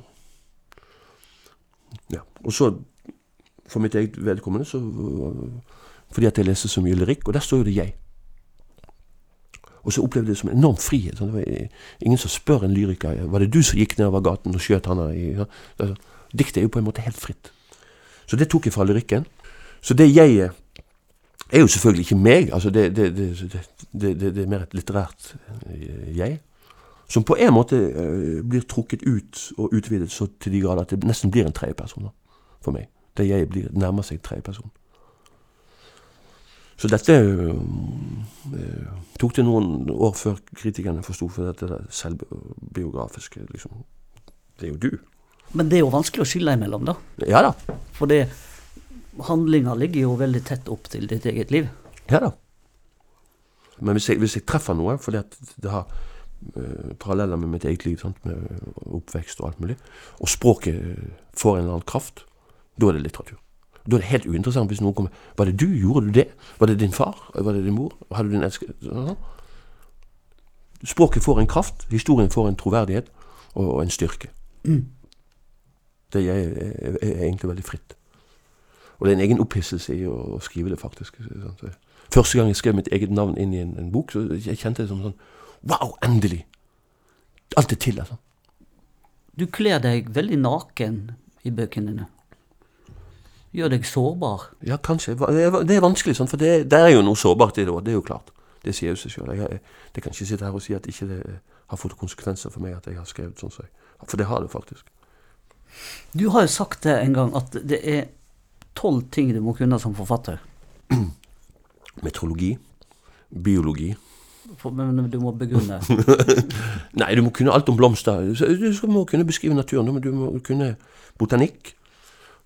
Ja. Og så, for mitt eget vedkommende, så Fordi at jeg leste så mye lyrikk, og der står jo det 'jeg'. Og så opplevde jeg det som en enorm frihet. Sånn. Var ingen som spør en lyriker var det du som gikk nedover gaten og skjøt han ja. Altså, Diktet er jo på en måte helt fritt. Så det tok jeg fra lyrikken. Så det jeg er jo selvfølgelig ikke meg. altså Det, det, det, det, er mer et litterært eh, jeg. Som på en måte eh, blir trukket ut og utvidet så til de grader at det nesten blir en tredjeperson for meg. Det jeg blir, nærmer seg tre personer. Så dette øh, tok det noen år før kritikerne forsto, for dette selvbiografiske liksom, Det er jo du. Men det er jo vanskelig å skille imellom, da. Ja da. For handlinga ligger jo veldig tett opp til ditt eget liv. Ja da. Men hvis jeg, hvis jeg treffer noe, fordi at det har øh, paralleller med mitt eget liv, sant, med oppvekst og alt mulig, og språket får en eller annen kraft, da er det litteratur. Da er det helt uinteressant hvis noen kommer Var det du? Gjorde du det? Var det din far? Var det din mor? Hadde du din elsker... Sånn. Språket får en kraft, historien får en troverdighet og, en styrke. Det er, er, er egentlig veldig fritt. Og det er en egen opphisselse i å skrive det, faktisk. Første gang jeg skrev mitt eget navn inn i en, en bok, så jeg kjente det som sånn Wow, endelig! Alt er til, altså. Du kler deg veldig naken i bøkene dine. Gjør deg sårbar. Ja, kanskje. Det er, vanskelig, sånn, for det, det er jo noe sårbart i det òg. Det er jo klart. Det sier jo seg sjøl. Jeg, jeg kan ikke sitte her og si at ikke det har fått konsekvenser for meg at jeg har skrevet sånn som jeg For det har det faktisk. Du har jo sagt det en gang, at det er tolv ting du må kunne som forfatter. [clears throat] Meteorologi. Biologi. For, men du må begrunne. [laughs] Nei, du må kunne alt om blomster. Du må kunne beskrive naturen. Du må kunne botanikk.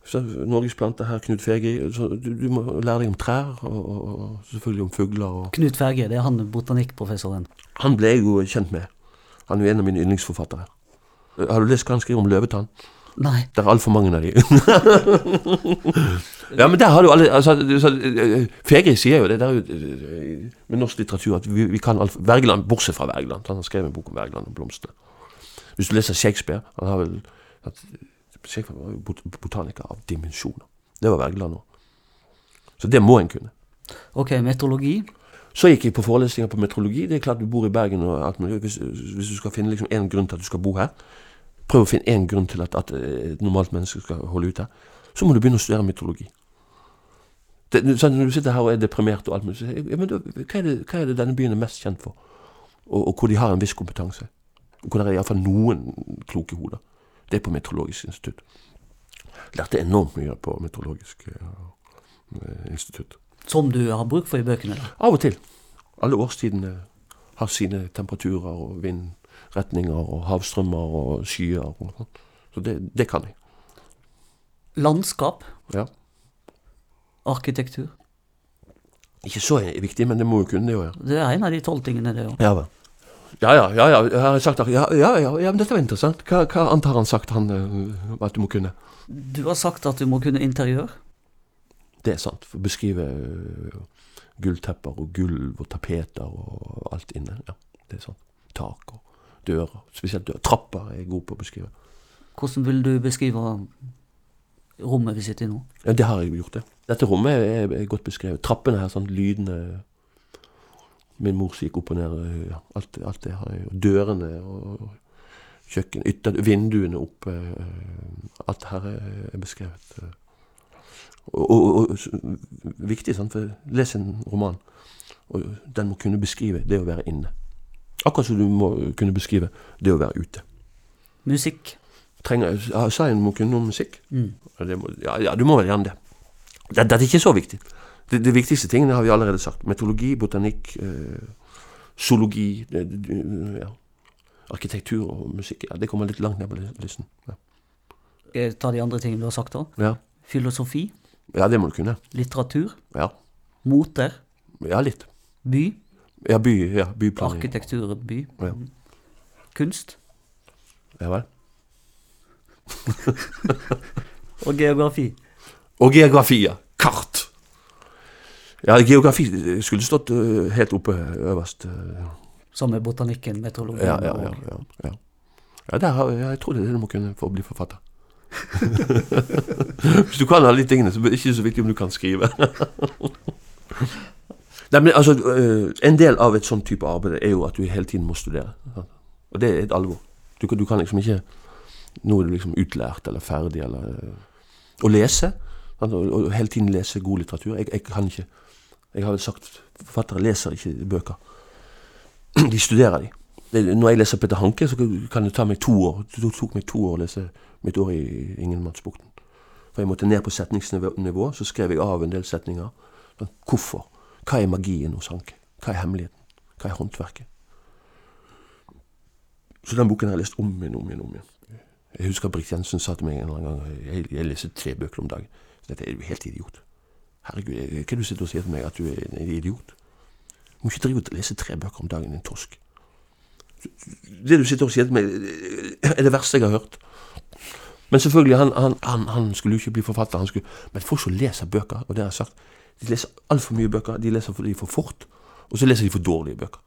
Så Norges planter her, Knut Fegi. Så du, du må lære deg om trær, og, og, selvfølgelig om fugler. Og. Knut Ferge, det er han botanikkprofessoren. Han ble jeg jo kjent med. Han er jo en av mine yndlingsforfattere. Har du lest hva han skriver om løvetann? Nei. Det er altfor mange av de. [laughs] ja, men der har du alle altså, eh, Fegri sier jo det der med norsk litteratur at vi, vi kan alt Wergeland, bortsett fra Wergeland. Han har skrevet en bok om Wergeland og blomstene. Hvis du leser Shakespeare Han har vel at, Shakespeare var jo bot botaniker av dimensjoner. Det var Wergeland òg. Så det må en kunne. Ok, meteorologi. Så gikk jeg på forelesninger på meteorologi. Det er klart du bor i Bergen og alt mulig. Hvis, hvis du skal finne liksom en grunn til at du skal bo her, prøv å finne én grunn til at, at et normalt menneske skal holde ut her, så må du begynne å studere meteorologi. Det, sånn, når du sitter her og er deprimert og alt mulig, så sier jeg, ja, men da, hva, er det, hva er det denne byen er mest kjent for? Og, og hvor de har en viss kompetanse. Og hvor det er iallfall noen kloke hoder. Det er på Meteorologisk institutt. Lærte enormt mye på Meteorologisk eh, institutt. Som du har bruk for i bøkene. da. Av og til. Alle årstidene har sine temperaturer og vindretninger og havstrømmer og skyer. Og sånt. Så det, det kan jeg. Landskap. Ja. Arkitektur. Ikke så viktig, men det må jo kunne det òg. Ja. Det er en av de tolv tingene, det òg. Ja, vel. Ja, ja, ja, ja. Jeg har sagt ja, ja, ja, ja, men dette var interessant. Hva, hva annet har han sagt han uh, at du må kunne? Du har sagt at du må kunne interiør. Det er sant. For å beskrive uh, gulltepper og gulv og tapeter og alt inne. Ja, det er sant. Tak og dører. Spesielt dører. Trapper er jeg god på å beskrive. Hvordan vil du beskrive rommet vi sitter i nå? Ja, det har jeg gjort, det. Dette rommet er, er godt beskrevet. Trappene her, sånn lydene Min mor gikk opp og ned. Ja, alt, alt det har jeg. Og dørene og kjøkken, ytter, vinduene oppe. øh, Alt her er, beskrevet. Og, og, og viktig, sant, for les en roman, og den må kunne beskrive det å være inne. Akkurat som du må kunne beskrive det å være ute. Musikk. Trenger, ja, Sa jeg noe musikk? Mm. Må, ja, ja, du må vel gjerne det. det. Dette er ikke så viktig. De, de viktigste tingene har vi allerede sagt. Metologi, botanikk, eh, zoologi, de, de, ja. arkitektur og musikk. Ja, det kommer litt langt ned på listen. Ja, Skal jeg ta de andre tingene du har sagt da? ja. Filosofi. ja det må du kunne. Litteratur. Ja, Moter. ja litt. By. Ja, by, ja, byplaning. Arkitektur. By. Ja. Kunst. Ja vel. [laughs] Og geografi. Og geografi, ja. Kart. Ja, geografi skulle stått eh, helt oppe øverst. eh, Som med botanikken, meteorologien Ja, ja, ja. ja, ja. ja der har, jeg tror det er det du må kunne for å bli forfatter. [laughs] Hvis du kan alle de tingene, så er det ikke så viktig om du kan skrive. Nei, men altså, En del av et sånt type arbeid er jo at du hele tiden må studere. Og det er et alvor. Du, kan- du kan liksom ikke Nå er du liksom utlært eller ferdig eller Å lese. Og, og hele tiden lese god litteratur. Jeg, jeg kan ikke Jeg har vel sagt forfattere leser ikke bøker. [clears throat] De studerer de. Når jeg leser Peter Hanke, så kan det ta meg to år. Det tok meg to år å lese mitt år i Ingenmannsbukten. For jeg måtte ned på setningsnivå, så skrev jeg av en del setninger. Sånn, hvorfor? Hva er magien hos Hanke? Hva er hemmeligheten? Hva er håndverket? Så den boken har jeg lest om igjen, om igjen, om igjen. Jeg husker Britt Jensen sa til meg en gang jeg, jeg leser tre bøker om dagen. Dette er jo helt idiot. Herregud, hva er det du sitter og sier til meg? At du er en idiot? Du må ikke drive og lese tre bøker om dagen, din torsk. Det du sitter og sier til meg, er det verste jeg har hørt. Men selvfølgelig, han, han, han, han skulle jo ikke bli forfatter. Han skulle, men folk som leser bøker, og det har jeg sagt, de leser altfor mye bøker. De leser fordi for fort, og så leser de for dårlige bøker.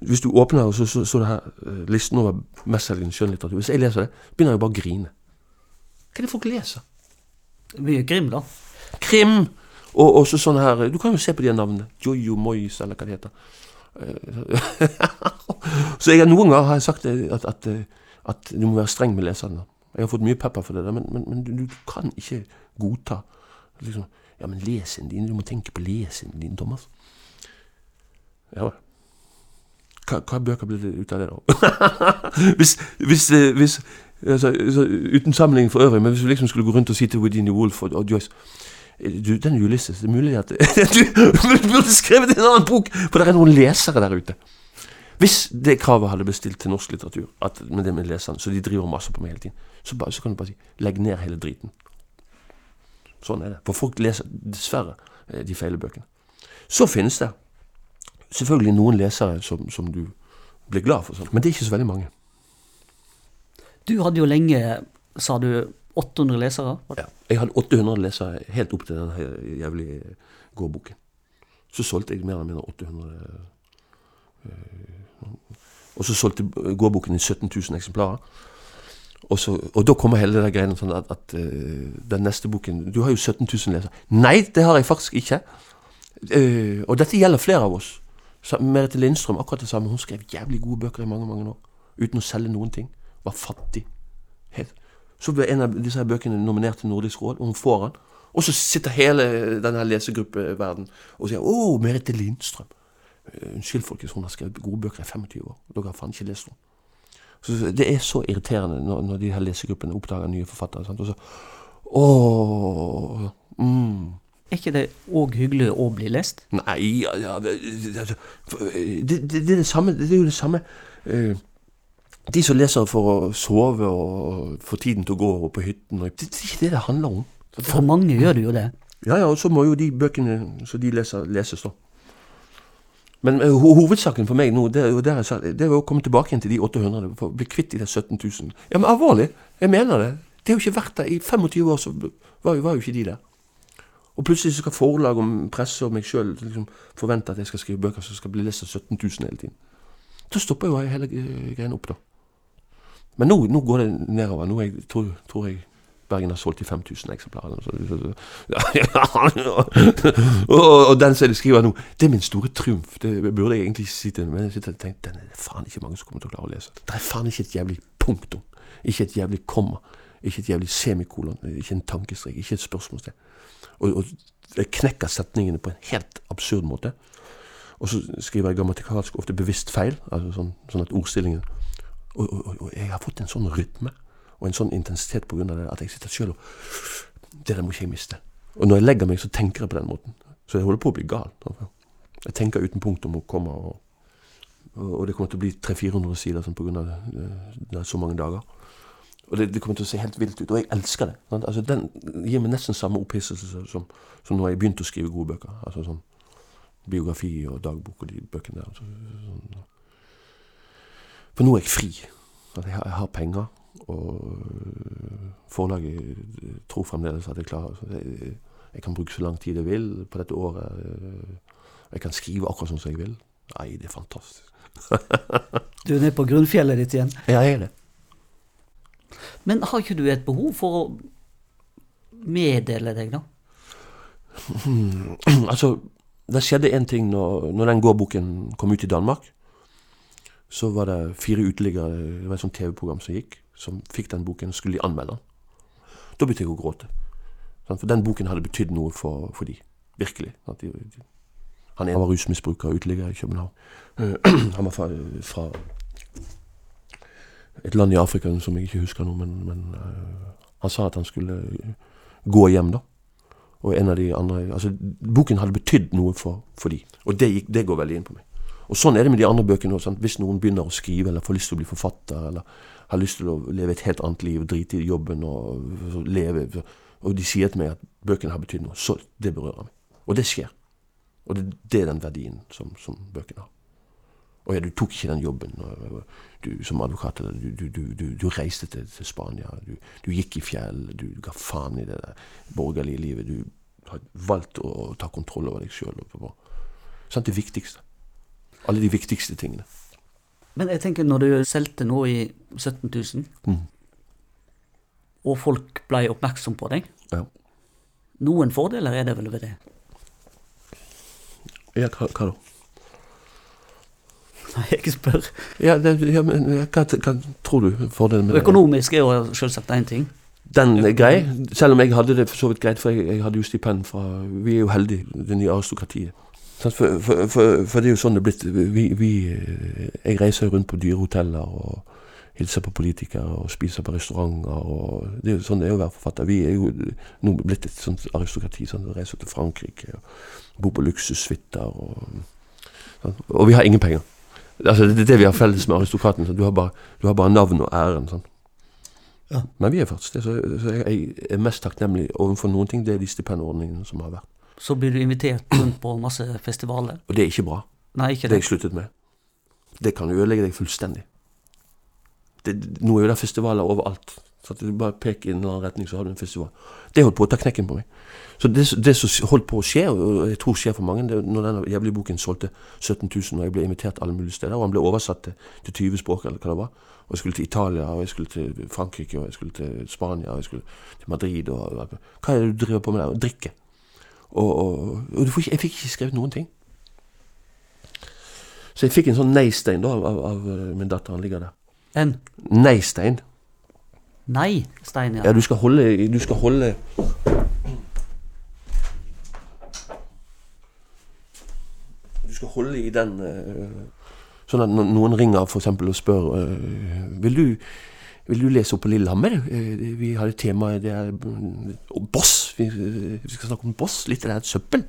Hvis du åpner, og så så, så her eh, listen over mestselgende skjønnlitteratur Hvis jeg leser det, begynner jeg bare å grine. Hva er det folk leser? Mye krim, da. Krim! Og også sånne her Du kan jo se på de navnene. Jojo Moyes, eller hva det heter. Eh, [laughs] så jeg, noen ganger har jeg sagt at, at, eh, at du må være streng med leserne. Jeg har fått mye pepper for det, men, men, men du, du kan ikke godta liksom, Ja, men lesen din, du må tenke på lesen din, Thomas. Ja vel. Hva, hva bøker blir det ut av det, da? [laughs] hvis, hvis, eh, hvis altså, Uten sammenligning for øvrig, men hvis vi liksom skulle gå rundt og si til Virginia Wolf og, og Joyce du, den Ulysses. Det er mulig at [laughs] Du burde skrevet en annen bok! For det er noen lesere der ute. Hvis det kravet hadde blitt stilt til norsk litteratur, at, med det med leserne, så de driver masse på meg hele tiden, så, bare, så kan du bare si legg ned hele driten. Sånn er det. For folk leser dessverre eh, de feile bøkene. Så finnes det selvfølgelig noen lesere som, som du blir glad for, sånn. men det er ikke så veldig mange. Du hadde jo lenge, sa du, 800 lesere? Ja, jeg hadde 800 lesere helt opp til den jævlige gårdboken. Så solgte jeg mer eller mindre 800 og så solgte gårdboken i 17 000 eksemplarer. Og, så, og da kommer hele den greia sånn at, at uh, den neste boken Du har jo 17 000 lesere. Nei, det har jeg faktisk ikke. Uh, og dette gjelder flere av oss. Merete Lindstrøm, akkurat det samme. Hun skrev jævlig gode bøker i mange mange år. Uten å selge noen ting. Var fattig. Helt. Så ble en av disse her bøkene nominert til Nordisk råd, og hun får den. Og så sitter hele denne lesegruppeverden og sier 'Å, Merete Lindstrøm'. Uh, unnskyld, folkens, hun har skrevet gode bøker i 25 år. Dere har faen ikke lest henne. Så det er så irriterende når, når de her lesegruppene oppdager nye forfattere. Sant? Og så Åh, mm. Er ikke det òg hyggelig å bli lest? Nei, ja, ja, det, det, det, det, er det samme. Det er jo det samme uh, De som leser for å sove og få tiden til å gå på hytten Det, det er ikke det det handler om. For mange gjør det jo det. Ja, ja, og så må jo de bøkene som de leser, leses, da. Men ho hovedsaken for meg nå, det er, jo der jeg sa, det er å komme tilbake igjen til de 800. For å bli kvitt de der 17 000. Ja, men alvorlig, jeg mener det. Det har jo ikke vært der. I 25 år så var, var jo ikke de der. Og plutselig skal forlag og presse og meg sjøl liksom, forvente at jeg skal skrive bøker som skal bli lest av 17 000 hele tiden. Da stopper jo hele greia opp, da. Men nå, nå, går det nedover. Nå jeg, tror, tror jeg Bergen har solgt i 5000 eksemplarer. [laughs] og, og, den som jeg skriver nå, det er min store triumf. Det burde jeg egentlig si til men jeg sitter og tenker, den er faen ikke mange som kommer til å klare å lese. Det er faen ikke et jævlig punktum. Ikke et jævlig komma. Ikke et jævlig semikolon. Ikke en tankestrek. Ikke et spørsmålstegn. Og, og jeg knekker setningene på en helt absurd måte. Og så skriver jeg grammatikalsk ofte bevisst feil, altså sånn, sånn at ordstillingen og, og, og, jeg har fått en sånn rytme og en sånn intensitet av det at jeg sitter sjøl og Det der må ikke jeg miste. Og når jeg legger meg, så tenker jeg på den måten. Så jeg holder på å bli gal. Jeg tenker uten punktum og komma, og, og, det kommer til å bli 300-400 sider sånn, det er så mange dager. Og det, det, kommer til å se helt vilt ut. Og jeg elsker det. Altså, den gir meg nesten samme opphisselse som, som når jeg begynte å skrive gode bøker. Altså sånn biografi og dagbok og de bøkene der. Altså, sånn. For nå er jeg fri. Jeg, har, jeg, har, penger, og forlaget tror fremdeles at jeg klarer jeg, jeg kan bruke så lang tid jeg vil på dette året. Jeg kan skrive akkurat sånn som jeg vil. Nei, det er fantastisk. [laughs] du er nede på grunnfjellet ditt igjen? Ja, jeg er det. Men har ikke du et behov for å meddele deg, da? Hmm. [clears throat] altså, det skjedde én ting når, når den gårdboken kom ut i Danmark. Så var det fire uteliggere, det var et sånt TV-program som gikk, som fikk den boken, skulle de anmelde den. Da begynte jeg å gråte. For den boken hadde betydd noe for, for de. Virkelig. De, de, han var rusmisbruker og uteligger i København. [clears throat] han var fra, fra et land i Afrika som jeg ikke husker nå, men, men uh, han sa at han skulle uh, gå hjem, da. Og en av de andre Altså, boken hadde betydd noe for, for de, og det, gikk, det, går veldig inn på meg. Og sånn er det med de andre bøkene òg. Hvis noen begynner å skrive, eller får lyst til å bli forfatter, eller har lyst til å leve et helt annet liv, drite i jobben og leve Og de sier til meg at bøkene har betydd noe, så det berører meg. Og det skjer. Og det, det er den verdien som, som bøkene har. Og ja, du tok ikke den jobben du, som advokat. Du, du, du reiste til, til Spania. Du, gikk i fjell. Du, ga faen i det der borgerlige livet. Du har valgt å, ta kontroll over deg sjøl. Det viktigste. Alle de viktigste tingene. Men jeg tenker, når du solgte nå i 17 000, mm. og folk ble oppmerksom på deg ja. Noen fordeler er det vel ved det? Ja, hva, hva da? Nei, jeg spør. Ja, det, ja men hva, hva, tror du fordelen med det Økonomisk er jo selvsagt én ting. Den er grei, selv om jeg hadde det for så vidt greit, for jeg, jeg hadde jo stipend fra Vi er jo heldige, det nye aristokratiet. For, for, for, for, det er jo sånn det er blitt. Vi, vi, jeg reiser rundt på dyrehoteller og hilser på politikere og spiser på restauranter. og det er jo Sånn det er å være forfatter. Vi er jo nå blitt et sånt aristokrati. sånn, Reiser til Frankrike og bor på luksussuiter. Og, sånn. og vi har ingen penger. Altså, det er det vi har felles med aristokraten. sånn. Du, har bare, du har bare navn og æren. sånn. Ja. Men vi er faktisk det. Så, så jeg, jeg er mest takknemlig overfor noen ting. Det er de stipendordningene som har vært. Så blir du invitert rundt på masse festivaler. Og det er ikke bra. Nei, ikke Det har jeg sluttet med. Det kan ødelegge deg fullstendig. Det, nå er jo det festivaler overalt. Så at du bare peker i en eller annen retning, så har du en festival. Det holdt på å ta knekken på meg. Så det, det som holdt på å skje, og jeg tror skjer for mange, det når denne jævlige boken solgte 17 000, og jeg ble invitert alle mulige steder, og han ble oversatt til, til 20 språk, eller hva det var. Og jeg skulle til Italia, og jeg skulle til Frankrike, og jeg skulle til Spania, og jeg skulle til Madrid, og Hva er det du driver på med der? Drikke. Og, og, og ikke, jeg fikk ikke skrevet noen ting. Så jeg fikk en sånn nei-stein da av, av, eh, min datter. Han ligger der. En Nei-stein. nei, Stein, ja. Ja, du skal holde Du skal holde Du skal holde i den eh, Sånn at noen ringer for eksempel og spør eh, Vil du vil du lese opp på Lillehammer? Eh, Vi har et tema det er eh, Boss. Vi, skal snakke om boss. Litt det her søppel.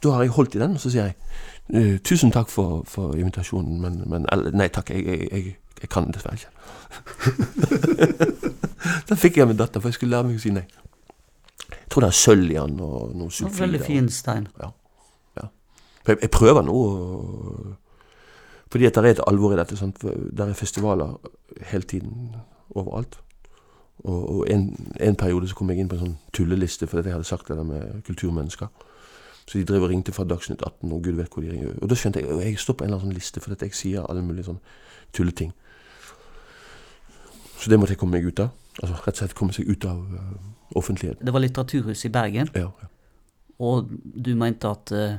Da har jeg holdt i den, og så sier jeg eh, tusen takk for, for invitasjonen, men, men nei takk, jeg, jeg, jeg, jeg kan dessverre ikke. [laughs] da fikk jeg min datter, for jeg skulle lære meg å si nei. Jeg tror det er sølv i den, og noe sulfid. Veldig fin stein. Ja, jeg, jeg prøver nå å- Fordi at det er et alvor i dette. Sant? Der er festivaler hele tiden overalt. Og, og en, en periode så kom jeg inn på en sånn tulleliste fordi jeg hadde sagt det der med kulturmennesker. Så de drev og ringte fra Dagsnytt 18, og gud vet hvor de ringer. Og da skjønte jeg og jeg står på en eller annen sånn liste fordi jeg sier alle mulige sånn tulleting. Så det måtte jeg komme meg ut av. Altså rett og slett komme seg ut av uh, offentligheten. Det var Litteraturhuset i Bergen, Ja, ja. og du mente at eh,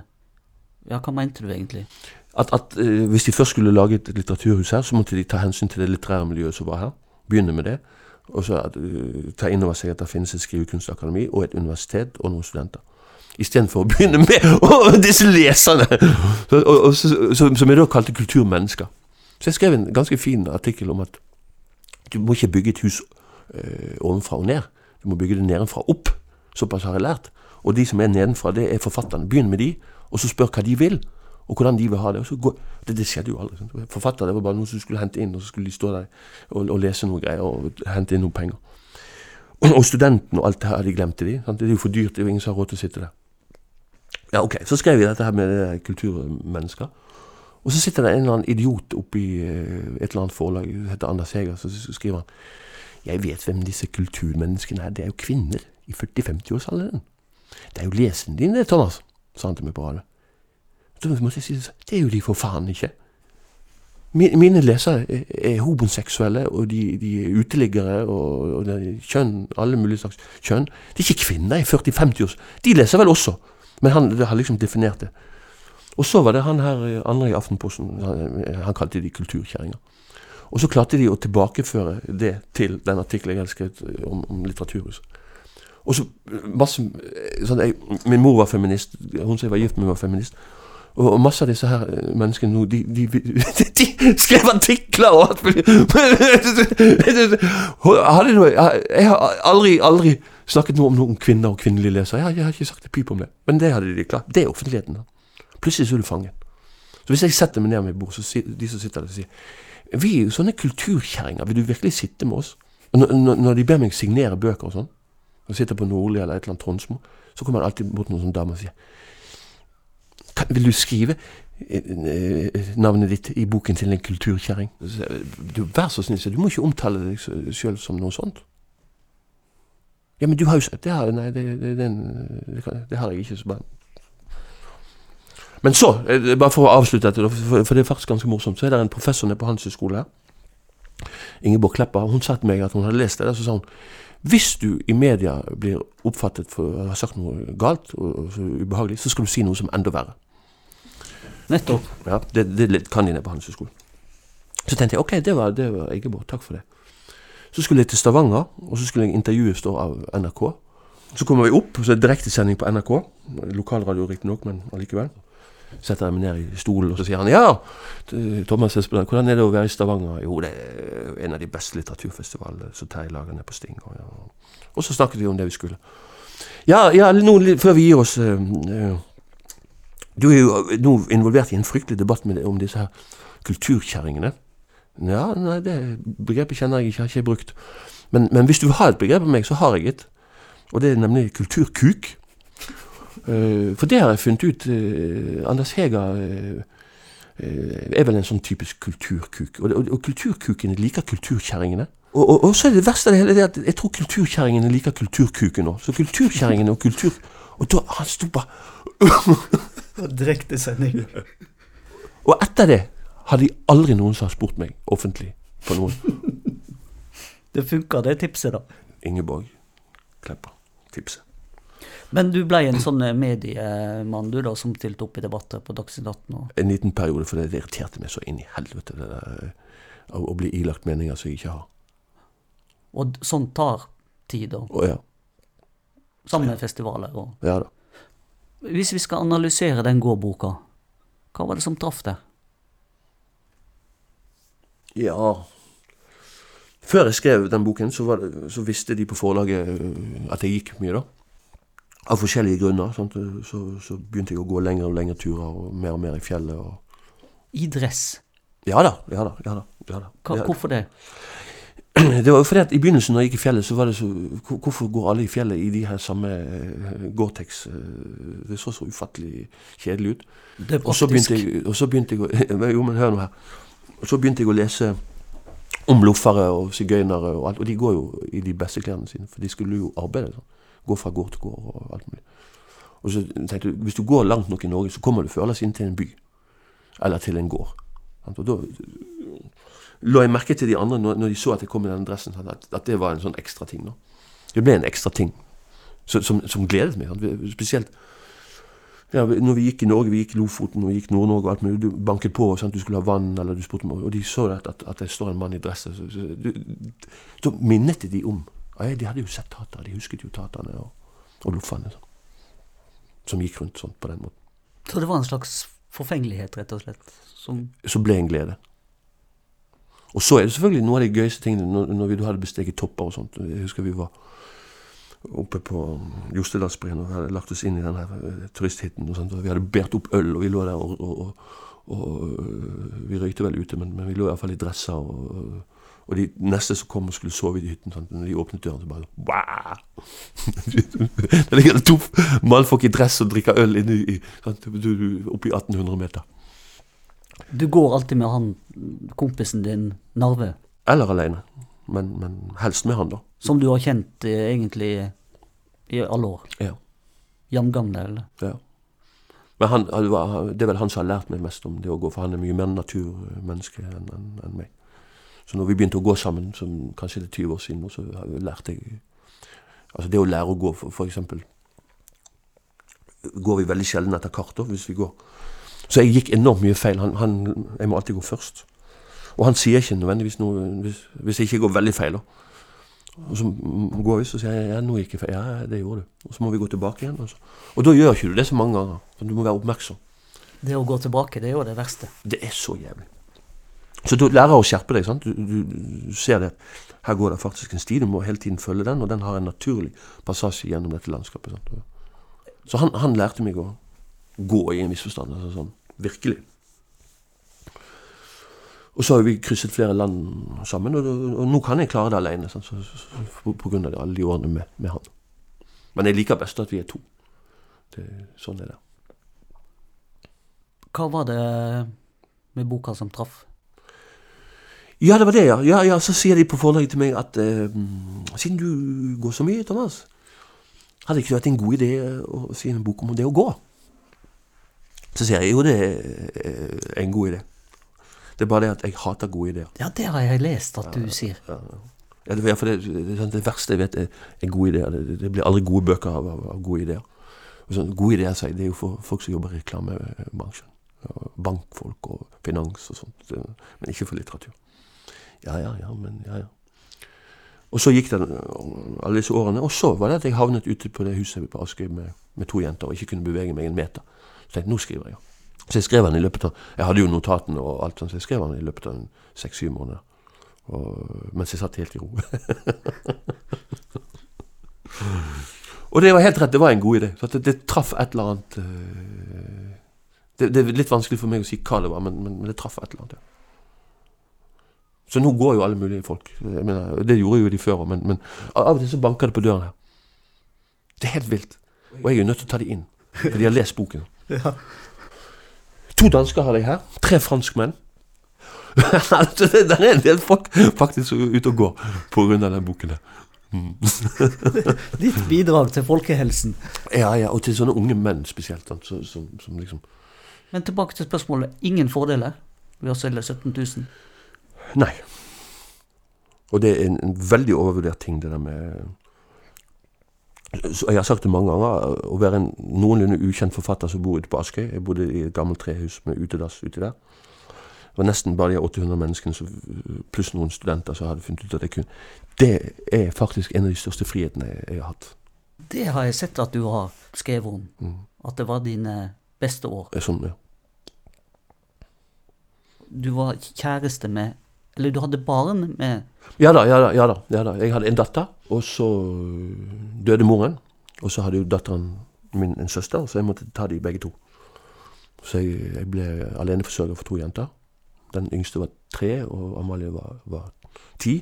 Ja, hva mente du egentlig? at, at uh, hvis de først skulle lage et litteraturhus her, så måtte de ta hensyn til det litterære miljøet som var her. Begynne med det. Og så eh, ta inn over seg at det finnes et skrivekunstakademi og et universitet og noen studenter. Istedenfor å begynne med [laughs] oh, disse leserne! Så, og, og, så, så, som jeg da kalte kulturmennesker. Så jeg skrev en ganske fin artikkel om at du må ikke bygge et hus uh, ovenfra og ned. Du må bygge det nedenfra og opp. Såpass har jeg lært. Og de som er nedenfra, det er forfatterne. Begynn med de, og så spør hva de vil og hvordan de vil ha det. Og så gå, det, det skjedde jo aldri. Sant? Forfatter det var bare noe som skulle hente inn, og så skulle de stå der og, og lese noe greier og hente inn noen penger. Og, og studentene og alt det her, de glemte de. Sant? Det er jo for dyrt, det er jo ingen som har råd til å sitte der. Ja, ok, Så skrev vi dette her med det kulturmennesker. Og så sitter det en eller annen idiot oppi eh, et eller annet forlag, det heter Anders Heger, så skriver han Jeg vet hvem disse kulturmenneskene er, det er jo kvinner i 40-50-årsalderen. Det er jo lesen din det, Thomas, sa han til meg på radio. Så måtte jeg si det er jo de for faen ikke. Mine lesere er, er homoseksuelle, og de, de er uteliggere, og, og de, kjønn, alle mulige slags kjønn. Det er ikke kvinner i 40-50 års. De leser vel også, men han har liksom definert det. Og så var det han her eh, andre i Aftenposten, han, han kalte de kulturkjerringer. Og så klarte de å tilbakeføre det til den artikkelen jeg hadde skrevet om, om litteraturhuset. Og så masse sånn, jeg, Min mor var feminist, hun som jeg var gift med, var feminist. Og, masse av disse her eh, menneskene nå, de, de, de, [laughs] de skrev artikler og alt mulig. [laughs] Jeg, har aldri, aldri snakket noe om noen kvinner og kvinnelige lesere. Jeg, har- jeg har ikke sagt et pip om det. Men det hadde de klart. Det er offentligheten. da. Plutselig så er du fanget. Så hvis jeg setter meg ned ved bordet, bord, så sier de som sitter der, sier Vi er jo sånne kulturkjerringer. Vil du virkelig sitte med oss? Og når, de ber meg signere bøker og sånn, og sitter på Nordli eller et eller annet Tronsmo, så kommer det alltid bort noen sånne damer og sier Vil du skrive eh, eh, navnet ditt i boken til en kulturkjerring? Vær så snill, du må ikke omtale deg sjøl som noe sånt. Ja, men du har jo sagt det, har, nei, det, det, den, det, det har jeg ikke. Så bare men så, eh, bare for å avslutte dette, for, det er faktisk ganske morsomt, så er det en professor nede på Handelshøyskolen her, Ingeborg Kleppa, hun sa til meg at hun hadde lest det, og så sa hun hvis du i media blir oppfattet for å ha sagt noe galt og, ubehagelig, så skal du si noe som er enda verre. Nettopp. Ja, det, det kan de nede på Handelshøyskolen. Så tenkte jeg ok, det var, det var Ingeborg, takk for det. Så skulle jeg til Stavanger, og så skulle jeg intervjues da av NRK. Så kommer vi opp, så er det direktesending på NRK. Lokalradio riktignok, men allikevel. setter jeg meg ned i stolen, og så sier han ja, Thomas Espeland, hvordan er det å være i Stavanger? Jo, det er en av de beste litteraturfestivalene som Terje lager nede på Sting. Og, ja. og så snakket vi om det vi skulle. Ja, ja nå, før vi gir oss eh, eh, Du er jo nå involvert i en fryktelig debatt med, om disse her kulturkjerringene. Ja, nei, det begrepet kjenner jeg ikke, har ikke brukt. Men, men hvis du vil ha et begrep om meg, så har jeg et. Og det er nemlig kulturkuk. Uh, for det har jeg funnet ut. Uh, Anders Heger uh, er vel en sånn typisk kulturkuk. Og, og, og kulturkukene liker kulturkjerringene. Og, og, og så er det verste av det hele det at jeg tror kulturkjerringene liker kulturkuken òg. Så kulturkjerringene og kultur... Og da han sto bare [laughs] Direkte sending. Og etter det hadde jeg aldri noen som har spurt meg offentlig på noen. [laughs] Det funker, det tipset, da. Ingeborg Klepper. Tipset. Men du ble en sånn eh, mediemann, du da, som stilte opp i debatter på Dagsnytt 18? Og... En liten periode, for det irriterte meg så inn i helvete det der, eh, å, bli ilagt meninger som jeg ikke har. Og sånt tar tid, da. Å, ja, Sammen med festivaler og ja da. Hvis vi skal analysere den gårdboka, hva var det som traff deg? Ja Før jeg skrev den boken, så, var det, så visste de på forlaget øh, at jeg gikk mye, da. Av forskjellige grunner. Sant? Så, så begynte jeg å gå lengre og lengre turer, og mer og mer i fjellet. Og... I dress. Ja da, ja da. ja da, ja da. Hva, Hvorfor det? [clears throat] Det var jo fordi at I begynnelsen når jeg gikk i fjellet, så var det så Hvorfor går alle i fjellet i de her samme eh, Gore-Tex? eh, Det så så ufattelig kjedelig ut. Det er Og så begynte jeg, og så begynte jeg [laughs] Jo, men hør nå her. Og så begynte jeg å lese om loffere og sigøynere og alt. Og de går jo i de beste klærne sine, for de skulle jo arbeide. Sånn. Gå fra gård til gård og alt mulig. Og så tenkte jeg, hvis du går langt nok i Norge, så kommer du før eller siden til en by. Eller til en gård. Og da la jeg merke til de andre når, når de så at jeg kom i den dressen, at, at det var en sånn ekstra ting. Da. Det ble en ekstra ting så, som, som gledet meg. Spesielt ja, når vi gikk i Norge, vi gikk i Lofoten, og vi gikk Nord-Norge og alt mulig. Du banket på, sant? du skulle ha vann, eller du spurte meg, Og de så at, at, at det står en mann i dress. Så, så, så, så minnet de om ja, De hadde jo sett tatere. De husket jo taterne og, og loffene. Sånn. Som gikk rundt sånn på den måten. Så det var en slags forfengelighet, rett og slett? Som Så ble en glede. Og så er det selvfølgelig noe av de gøyeste tingene når, når vi hadde besteget topper og sånt. Jeg husker vi var oppe på Jostedalsbreen og hadde lagt oss inn i den her turisthytten. Og, og vi hadde båret opp øl, og vi lå der og, og, og, og øh, Vi røykte vel ute, men, men vi lå iallfall i dresser. Og, og de neste som kom og skulle sove i hytten, sånn, når de åpnet døren, så bare wow! [laughs] Der ligger det to mannfolk i dress og drikker øl inne i, sant? Du, du, oppe i 1800 meter. Du går alltid med han kompisen din, Narve, Eller alene. Men, men helst med han, da. som du har kjent eh, egentlig i alle år. Ja. Jamgamle, eller? ja. Men han, det er vel han som har lært meg mest om det å gå, for han er mye mer naturmenneske enn en, en meg. Så når vi begynte å gå sammen, som kanskje det er 20 år siden, så lærte jeg Altså det å lære å gå, for, for eksempel Går vi veldig sjelden etter kart, da, hvis vi går. Så jeg gikk enormt mye feil. Han, han, jeg må alltid gå først. Og han sier ikke nødvendigvis noe hvis, hvis jeg ikke går veldig feil. Og så går vi, så sier jeg ja, nå gikk jeg feil. Ja, det gjorde du. Og så må vi gå tilbake igjen. Og, og da gjør ikke du det så mange ganger. Så du må være oppmerksom. Det å gå tilbake, det er jo det verste. Det er så jævlig. Så du lærer å skjerpe deg. sant? Du, du, du ser det. Her går det faktisk en sti. Du må hele tiden følge den, og den har en naturlig passasje gjennom dette landskapet. sant? Så han, han lærte meg å gå i en viss forstand. Altså sånn, virkelig. Og så har vi krysset flere land sammen, og, og nå kan jeg klare det alene. Sånn, Så, så, så, på, grunn av alle de årene med, med han. Men jeg liker best at vi er to. Det, sånn er det. Hva var det med boka som traff? Ja, det var det, ja. ja, ja så sier de på forlaget til meg at eh, siden du går så mye, Thomas, hadde det ikke vært en god idé å si en bok om det å gå? Så sier jeg jo det er en god idé. Det er bare det at jeg hater gode ideer. Ja, det har jeg lest at du sier. Ja, ja, ja for det, det, verste jeg vet, er, gode ideer. Det, det blir aldri gode bøker av, av, av gode ideer. Sånn, gode ideer sier det er jo for folk som jobber i reklamebransjen. Bankfolk og finans og sånt. Men ikke for litteratur. Ja, ja, ja, men ja, ja. Og så gikk det alle disse årene. Og så var det at jeg havnet ute på det huset på Askøy med, med to jenter og ikke kunne bevege meg en meter. Så tenkte jeg nå skriver jeg. Så jeg skrev den i løpet av Jeg hadde jo notatene og alt sånt, så jeg skrev den i løpet av seks-syv måneder. Og, mens jeg satt helt i ro. [laughs] og det var helt rett, det var en god idé. Så det, det traff et eller annet uh, det, det, er litt vanskelig for meg å si hva det var, men, men, men det traff et eller annet. Ja. Så nå går jo alle mulige folk. Mener, det gjorde jo de før òg, men, men, av og til så banker det på døren her. Det er helt vilt. Og jeg er jo nødt til å ta de inn, for de har lest boken. [laughs] Ja. To dansker har jeg her. Tre franskmenn. [laughs] det er en del folk faktisk ute og går pga. den boken. Mm. [laughs] Ditt bidrag til folkehelsen. Ja, ja, og til sånne unge menn spesielt. Som, som, som liksom Men tilbake til spørsmålet. Ingen fordeler ved å selge 17 000? Nei. Og det er en, en veldig overvurdert ting, det der med Jeg har sagt det mange ganger. Å være en noenlunde ukjent forfatter som bor ute på Askøy Jeg bodde i et gammelt trehus med utedass uti der. Det var nesten bare de 800 menneskene pluss noen studenter som hadde funnet ut at jeg kunne. Det er faktisk en av de største frihetene jeg, jeg har hatt. Det har jeg sett at du har skrevet om. Mm. At det var dine beste år. Sånn, ja. Du var kjæreste med Eller du hadde barn med Ja da, ja da. ja da, ja da. Jeg hadde en datter, og så døde moren. Og så hadde jo datteren min en søster, så jeg måtte ta de begge to. Så jeg, jeg ble aleneforsørger for to jenter. Den yngste var tre, og Amalie var, var ti.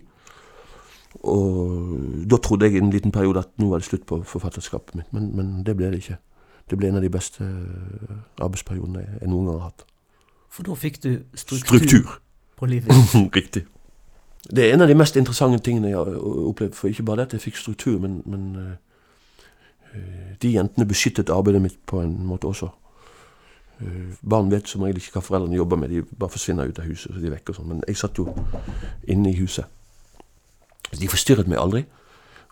Og da trodde jeg i en liten periode at nå var det slutt på forfatterskapet mitt, men, men det ble det ikke. Det ble en av de beste arbeidsperiodene jeg, jeg noen gang har hatt. For da fikk du struktur, Struktur. På livet. [laughs] Riktig. Det er en av de mest interessante tingene jeg har opplevd. For ikke bare det at jeg fikk struktur, men, men uh, de jentene beskyttet arbeidet mitt på en måte også. Uh, barn vet som regel ikke hva foreldrene jobber med. De bare forsvinner ut av huset. så de er vekk og sånn. Men jeg satt jo inne i huset. De forstyrret meg aldri.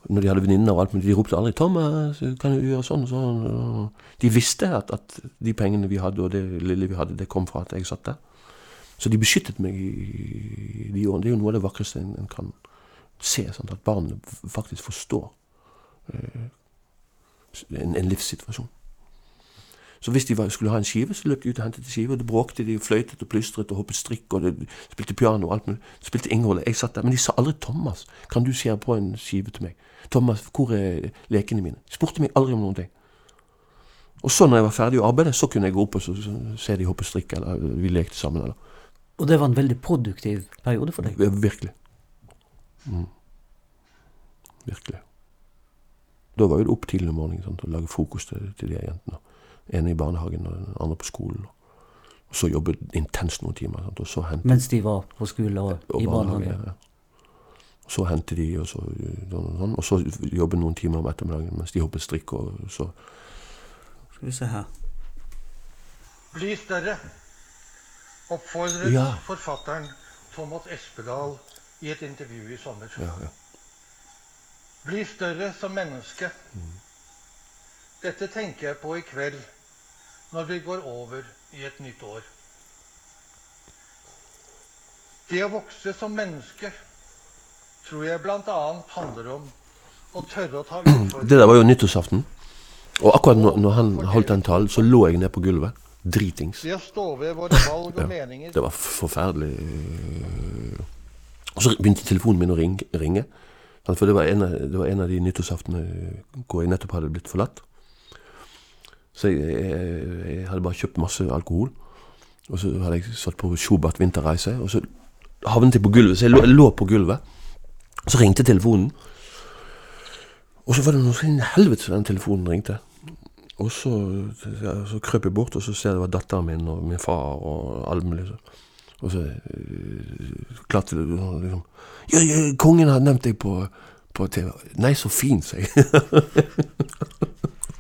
Når de hadde venninner og alt, men de ropte aldri 'Thomas, kan du gjøre sånn og sånn?' De visste at, at de pengene vi hadde, og det lille vi hadde, det kom fra at jeg satt der. Så de beskyttet meg i de årene. Det er jo noe av det vakreste en, en kan se. Sant? at barnet faktisk forstår eh, en, en, livssituasjon. Så hvis de var, skulle ha en skive, så løp de ut og hentet en skive. Og det bråkte de fløytet og plystret og hoppet strikk og det, spilte piano og alt mulig. Spilte ingen rolle. Jeg satt der. Men de sa aldri 'Thomas, kan du skjære på en skive til meg?' 'Thomas, hvor er lekene mine?' De spurte meg aldri om noen ting. Og så når jeg var ferdig å arbeide, så kunne jeg gå opp og så, så, se de hoppe strikk, eller vi lekte sammen. eller og det var en veldig produktiv periode for deg? Ja, virkelig. Mm. Virkelig. Da var jo det opp tidlig om morgenen sant, å lage frokost til, til de jentene. En i barnehagen og den andre på skolen. Og så jobbet intenst noen timer. Sant, og Mens de var på skole og, og i barnehagen? Ja. Og så hentet de, og så, sånn, og så jobbet noen timer om ettermiddagen mens de hoppet strikk. og så... Skal vi se her. Bli større oppfordret Ja. forfatteren Thomas Espedal i et intervju i sommer. Ja, ja. Bli større som menneske. Dette tenker jeg på i kveld når vi går over i et nytt år. Det å vokse som menneske tror jeg bl.a. handler om å tørre å ta [clears throat] Det der var jo nyttårsaften. Og akkurat når, når han holdt den talen, så lå jeg ned på gulvet. Dritings. Det å stå ved våre valg og Ja, meninger Det var forferdelig. Og så begynte telefonen min å ringe. For det var, en av, var en av de nyttårsaftene hvor jeg nettopp hadde blitt forlatt. Så jeg, jeg, jeg hadde bare kjøpt masse alkohol. Og så hadde jeg satt på Schubert vinterreise. Og så havnet jeg på gulvet. Så jeg lå, jeg lå på gulvet. Så ringte telefonen. Og så var det noe sånn helvete den telefonen ringte. Og så, ja, så krøp jeg bort, og så ser jeg det var datteren min og min far og alle mulige. Og så uh, klarte det liksom ja, ja, 'Kongen har nevnt deg på, på TV.' 'Nei, så fin', sa jeg.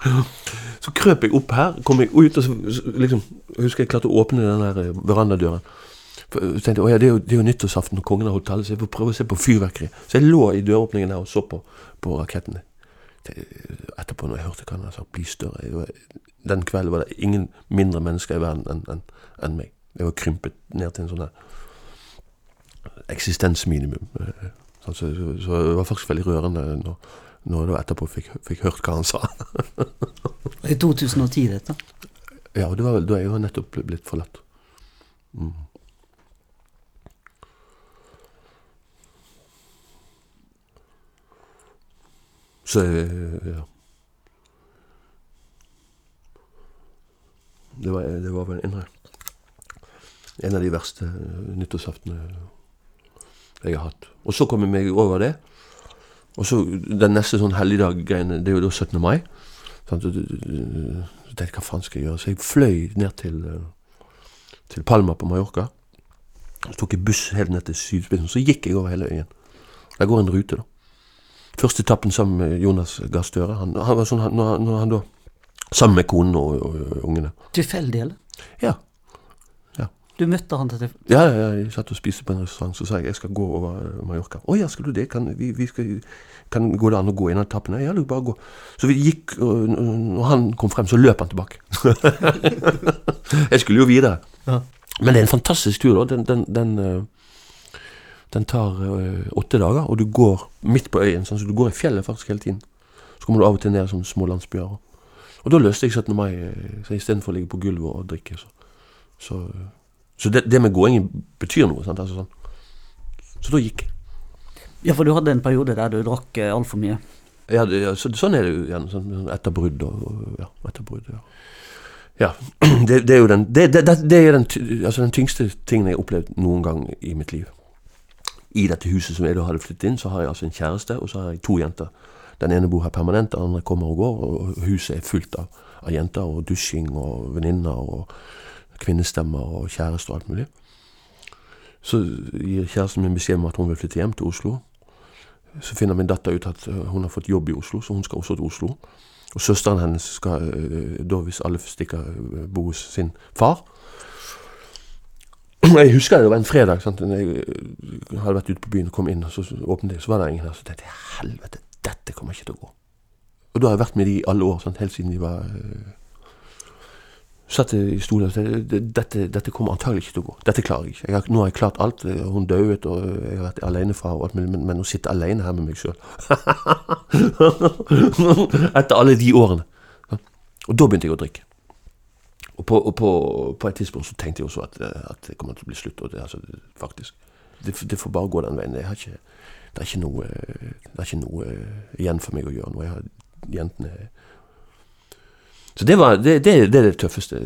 [laughs] så krøp jeg opp her, kom jeg ut, og så liksom, husker jeg klarte å åpne den der eh, verandadøren. Så tenkte jeg, ja, det er jo, det er jo nyttårsaften, og kongen har hotellet, så jeg får prøve å se på fyrverkeri. Så jeg lå i døråpningen her og så på, på rakettene. Etterpå, når jeg hørte hva han sa, 'bli større' jeg, var, Den kvelden var det ingen mindre mennesker i verden enn en, en meg. Jeg var krympet ned til en sånn eksistensminimum. eh, Så, så, så det var faktisk veldig rørende når, når jeg etterpå fikk, fikk hørt hva han sa. I 2010, dette. Ja, det var vel da jeg var nettopp blitt forlatt. Mm. Så eh, ja. Det var, det var vel en, en av de verste nyttårsaftene jeg har hatt. Og så kom jeg meg over det. Og så den neste sånn helligdag-greiene, det er jo da 17. mai. Sånn, øh, Så tenkte jeg, hva faen skal jeg gjøre? Så jeg fløy ned til, øh, til Palma på Mallorca. Så tok jeg buss helt ned til sydspissen. Så gikk jeg over hele øyen. Der går en rute, da. Første etappen sammen med Jonas Gahr Støre. Han, han var sånn, han, når, han- da Sammen med konen og, og, og ungene. Tilfeldig, eller? Ja. Du møtte han til Ja, ja, ja, jeg satt og spiste på en restaurant, så sa jeg jeg skal gå over eh, Mallorca. Å ja, skal du det? Kan, vi, vi skal, kan gå det an å gå en av etappene? Ja, du bare gå. Så vi gikk, og når han kom frem, så løp han tilbake. [laughs] jeg skulle jo videre. Ja. Men det er en fantastisk tur, da. Den, den, den, eh, den tar eh, åtte dager, og du går midt på øyen. Sånn, så du går i fjellet faktisk hele tiden. Så kommer du av og til ned i sånne små landsbyer. Og da løste jeg 17. mai, eh, så istedenfor å ligge på gulvet og drikke, så, så så det, det med gåingen betyr noe. Sant? Altså, sånn. Så da gikk jeg. Ja, for du hadde en periode der du drakk altfor mye. Ja, det, ja, så, sånn er det jo igjen. Sånn, sånn etter brudd og, og Ja, etter brudd, ja. ja [clears throat] det, det er jo den det, det, det, det er den, altså den tyngste tingen jeg har opplevd noen gang i mitt liv. I dette huset som jeg da hadde flyttet inn, så har jeg altså en kjæreste, og så har jeg to jenter. Den ene bor her permanent, den andre kommer og går, og huset er fullt av, av jenter og dusjing og venninner og kvinnestemmer og kjæreste og alt mulig. Så gir kjæresten min beskjed om at hun vil flytte hjem til Oslo. Så finner min datter ut at øh, hun har fått jobb i Oslo, så hun skal også til Oslo. Og søsteren hennes skal, øh, da hvis alle stikker, øh, bo hos sin far. Jeg husker det var en fredag. Sant? Jeg øh, hadde vært ute på byen og kom inn, og så åpnet jeg, så var det ingen her. Så tenkte jeg helvete, dette kommer ikke til å gå. Og da har jeg vært med de i alle år, sant? helt siden de var øh, Satt i stolen og tenkte dette, dette kommer antagelig ikke til å gå. Dette klarer jeg ikke. Jeg har, nå har jeg klart alt. Hun døde, og jeg har vært alene fra og alt mulig, men, men å sitte alene her med meg sjøl [laughs] Etter alle de årene. Og da begynte jeg å drikke. Og på, og på, på et tidspunkt så tenkte jeg også at, at det kommer til å bli slutt. Og det, altså, faktisk. Det, det får bare gå den veien. Jeg har ikke, det er ikke noe, det er ikke noe igjen for meg å gjøre nå. Jeg har jentene så det, var, det, det, det er det tøffeste.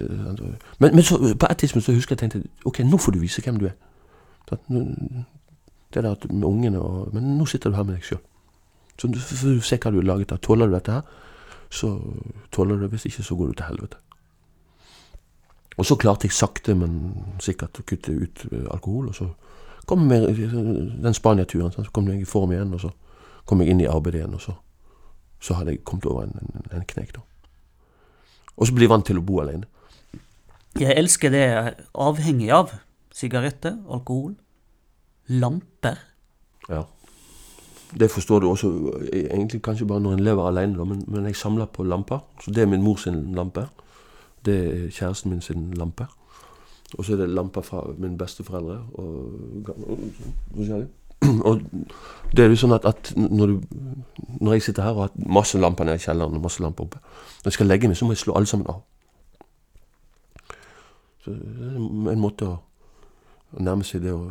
Men, men så, på et tidspunkt så husker jeg tenkte ok, nå får du vise hvem du er. Det der med ungene og Men nå sitter du her med deg sjøl. Så får du se hva du har laget av. Tåler du dette her, så tåler du det. Hvis ikke, så går du til helvete. Og så klarte jeg sakte, men sikkert å kutte ut eh, alkohol. Og så kom jeg med den Spania-turen. Så kom jeg i form igjen, og så kom jeg inn i arbeidet igjen. Og så, så hadde jeg kommet over en, en, en kneik, da. Og så bli vant til å bo alene. Jeg elsker det jeg er avhengig av. Sigaretter, alkohol, lamper. Ja. Det forstår du også eh, egentlig kanskje bare når en lever alene, da, men, men jeg samler på lamper. Så det er min mors lampe. Det er kjæresten min sin lampe. Og så er det lampa fra mine besteforeldre. Og, [clears throat] og, det er jo sånn at, at når, du, når jeg sitter her og har masse lamper nede i kjelleren og masse lamper oppe Når jeg skal legge meg, så må jeg slå alle sammen av. Så det er en måte å, å nærme seg det å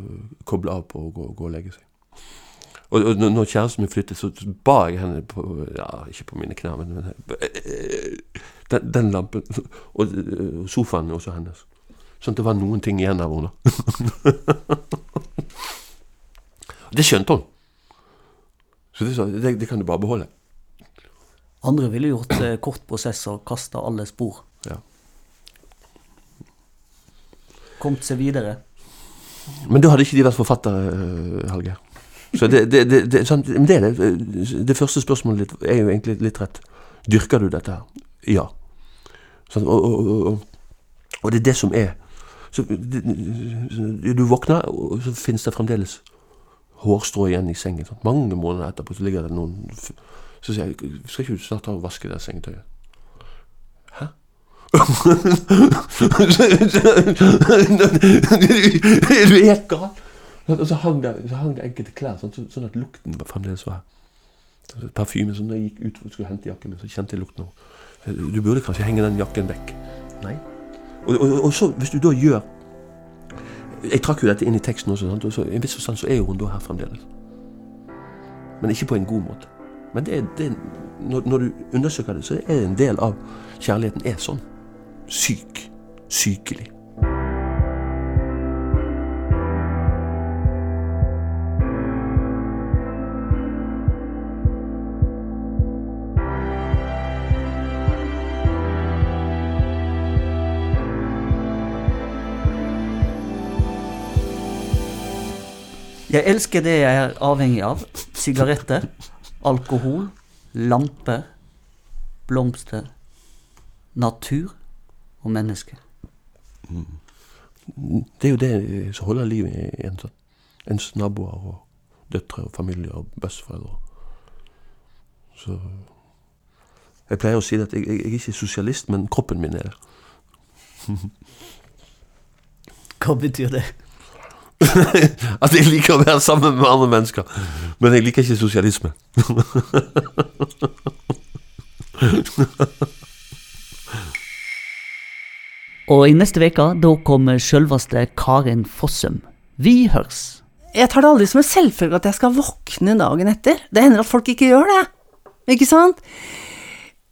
koble av på og gå, gå og legge seg. Og, og når- kjæresten min flyttet, så ba jeg henne på Ja, ikke på mine knær, men, men den, den lampen Og øh, sofaen er også hennes. Sånn at det var noen ting igjen av henne. [laughs] det skjønte hun. Så det, det, det kan du bare beholde. Andre ville gjort eh, kort prosess og kasta alle spor. Ja. Kommet seg videre. Men da hadde ikke de vært forfattere, Helge. Så det, det, det, sant, det, er det, det første spørsmålet ditt er jo egentlig litt rett. Dyrker du dette her? Ja. Sånn, og, og, og, og, det er det som er så, Du våkner, og så finnes det fremdeles hårstrå igjen i sengen. Sånn. Mange måneder etterpå så ligger det noen Så sier jeg Skal ikke du snart ta og vaske det sengetøyet? Hæ? [laughs] er du helt gal? Og så hang det, så hang det enkelte klær, sånn, så, sånn at lukten fremdeles var her. Parfyme. som da jeg gikk ut og skulle hente jakken min, så kjente jeg lukten Du burde kanskje henge den jakken vekk. Nei. Og, og, og så, hvis du da gjør Jeg trakk jo dette inn i teksten også, sant? og så, i en viss forstand så er jo hun da her fremdeles. Men ikke på en god måte. Men det er, det er, når, når du undersøker det, så er det en del av kjærligheten er sånn. Syk. Sykelig. Jeg elsker det jeg er avhengig av. Sigaretter, alkohol, lamper, blomster, natur og mennesker. Det er jo det som holder liv i en sånn. Ens naboer og døtre og familie og besteforeldre. Så Jeg pleier å si at jeg, jeg, jeg er ikke sosialist, men kroppen min er det. Hva betyr det? [laughs] At jeg liker å være sammen med andre mennesker. Men jeg liker ikke sosialisme. [laughs] Og i neste uke, da kommer sjølveste Karin Fossum. Vi hørs. Jeg tar det aldri som en selvfølge at jeg skal våkne dagen etter. Det hender at folk ikke gjør det. Ikke sant?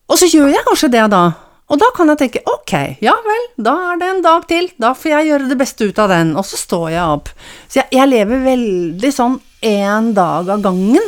Og så gjør jeg kanskje det da. Og da kan jeg tenke ok, ja vel, da er det en dag til. Da får jeg gjøre det beste ut av den. Og så står jeg opp. Så jeg, jeg lever veldig sånn én dag av gangen.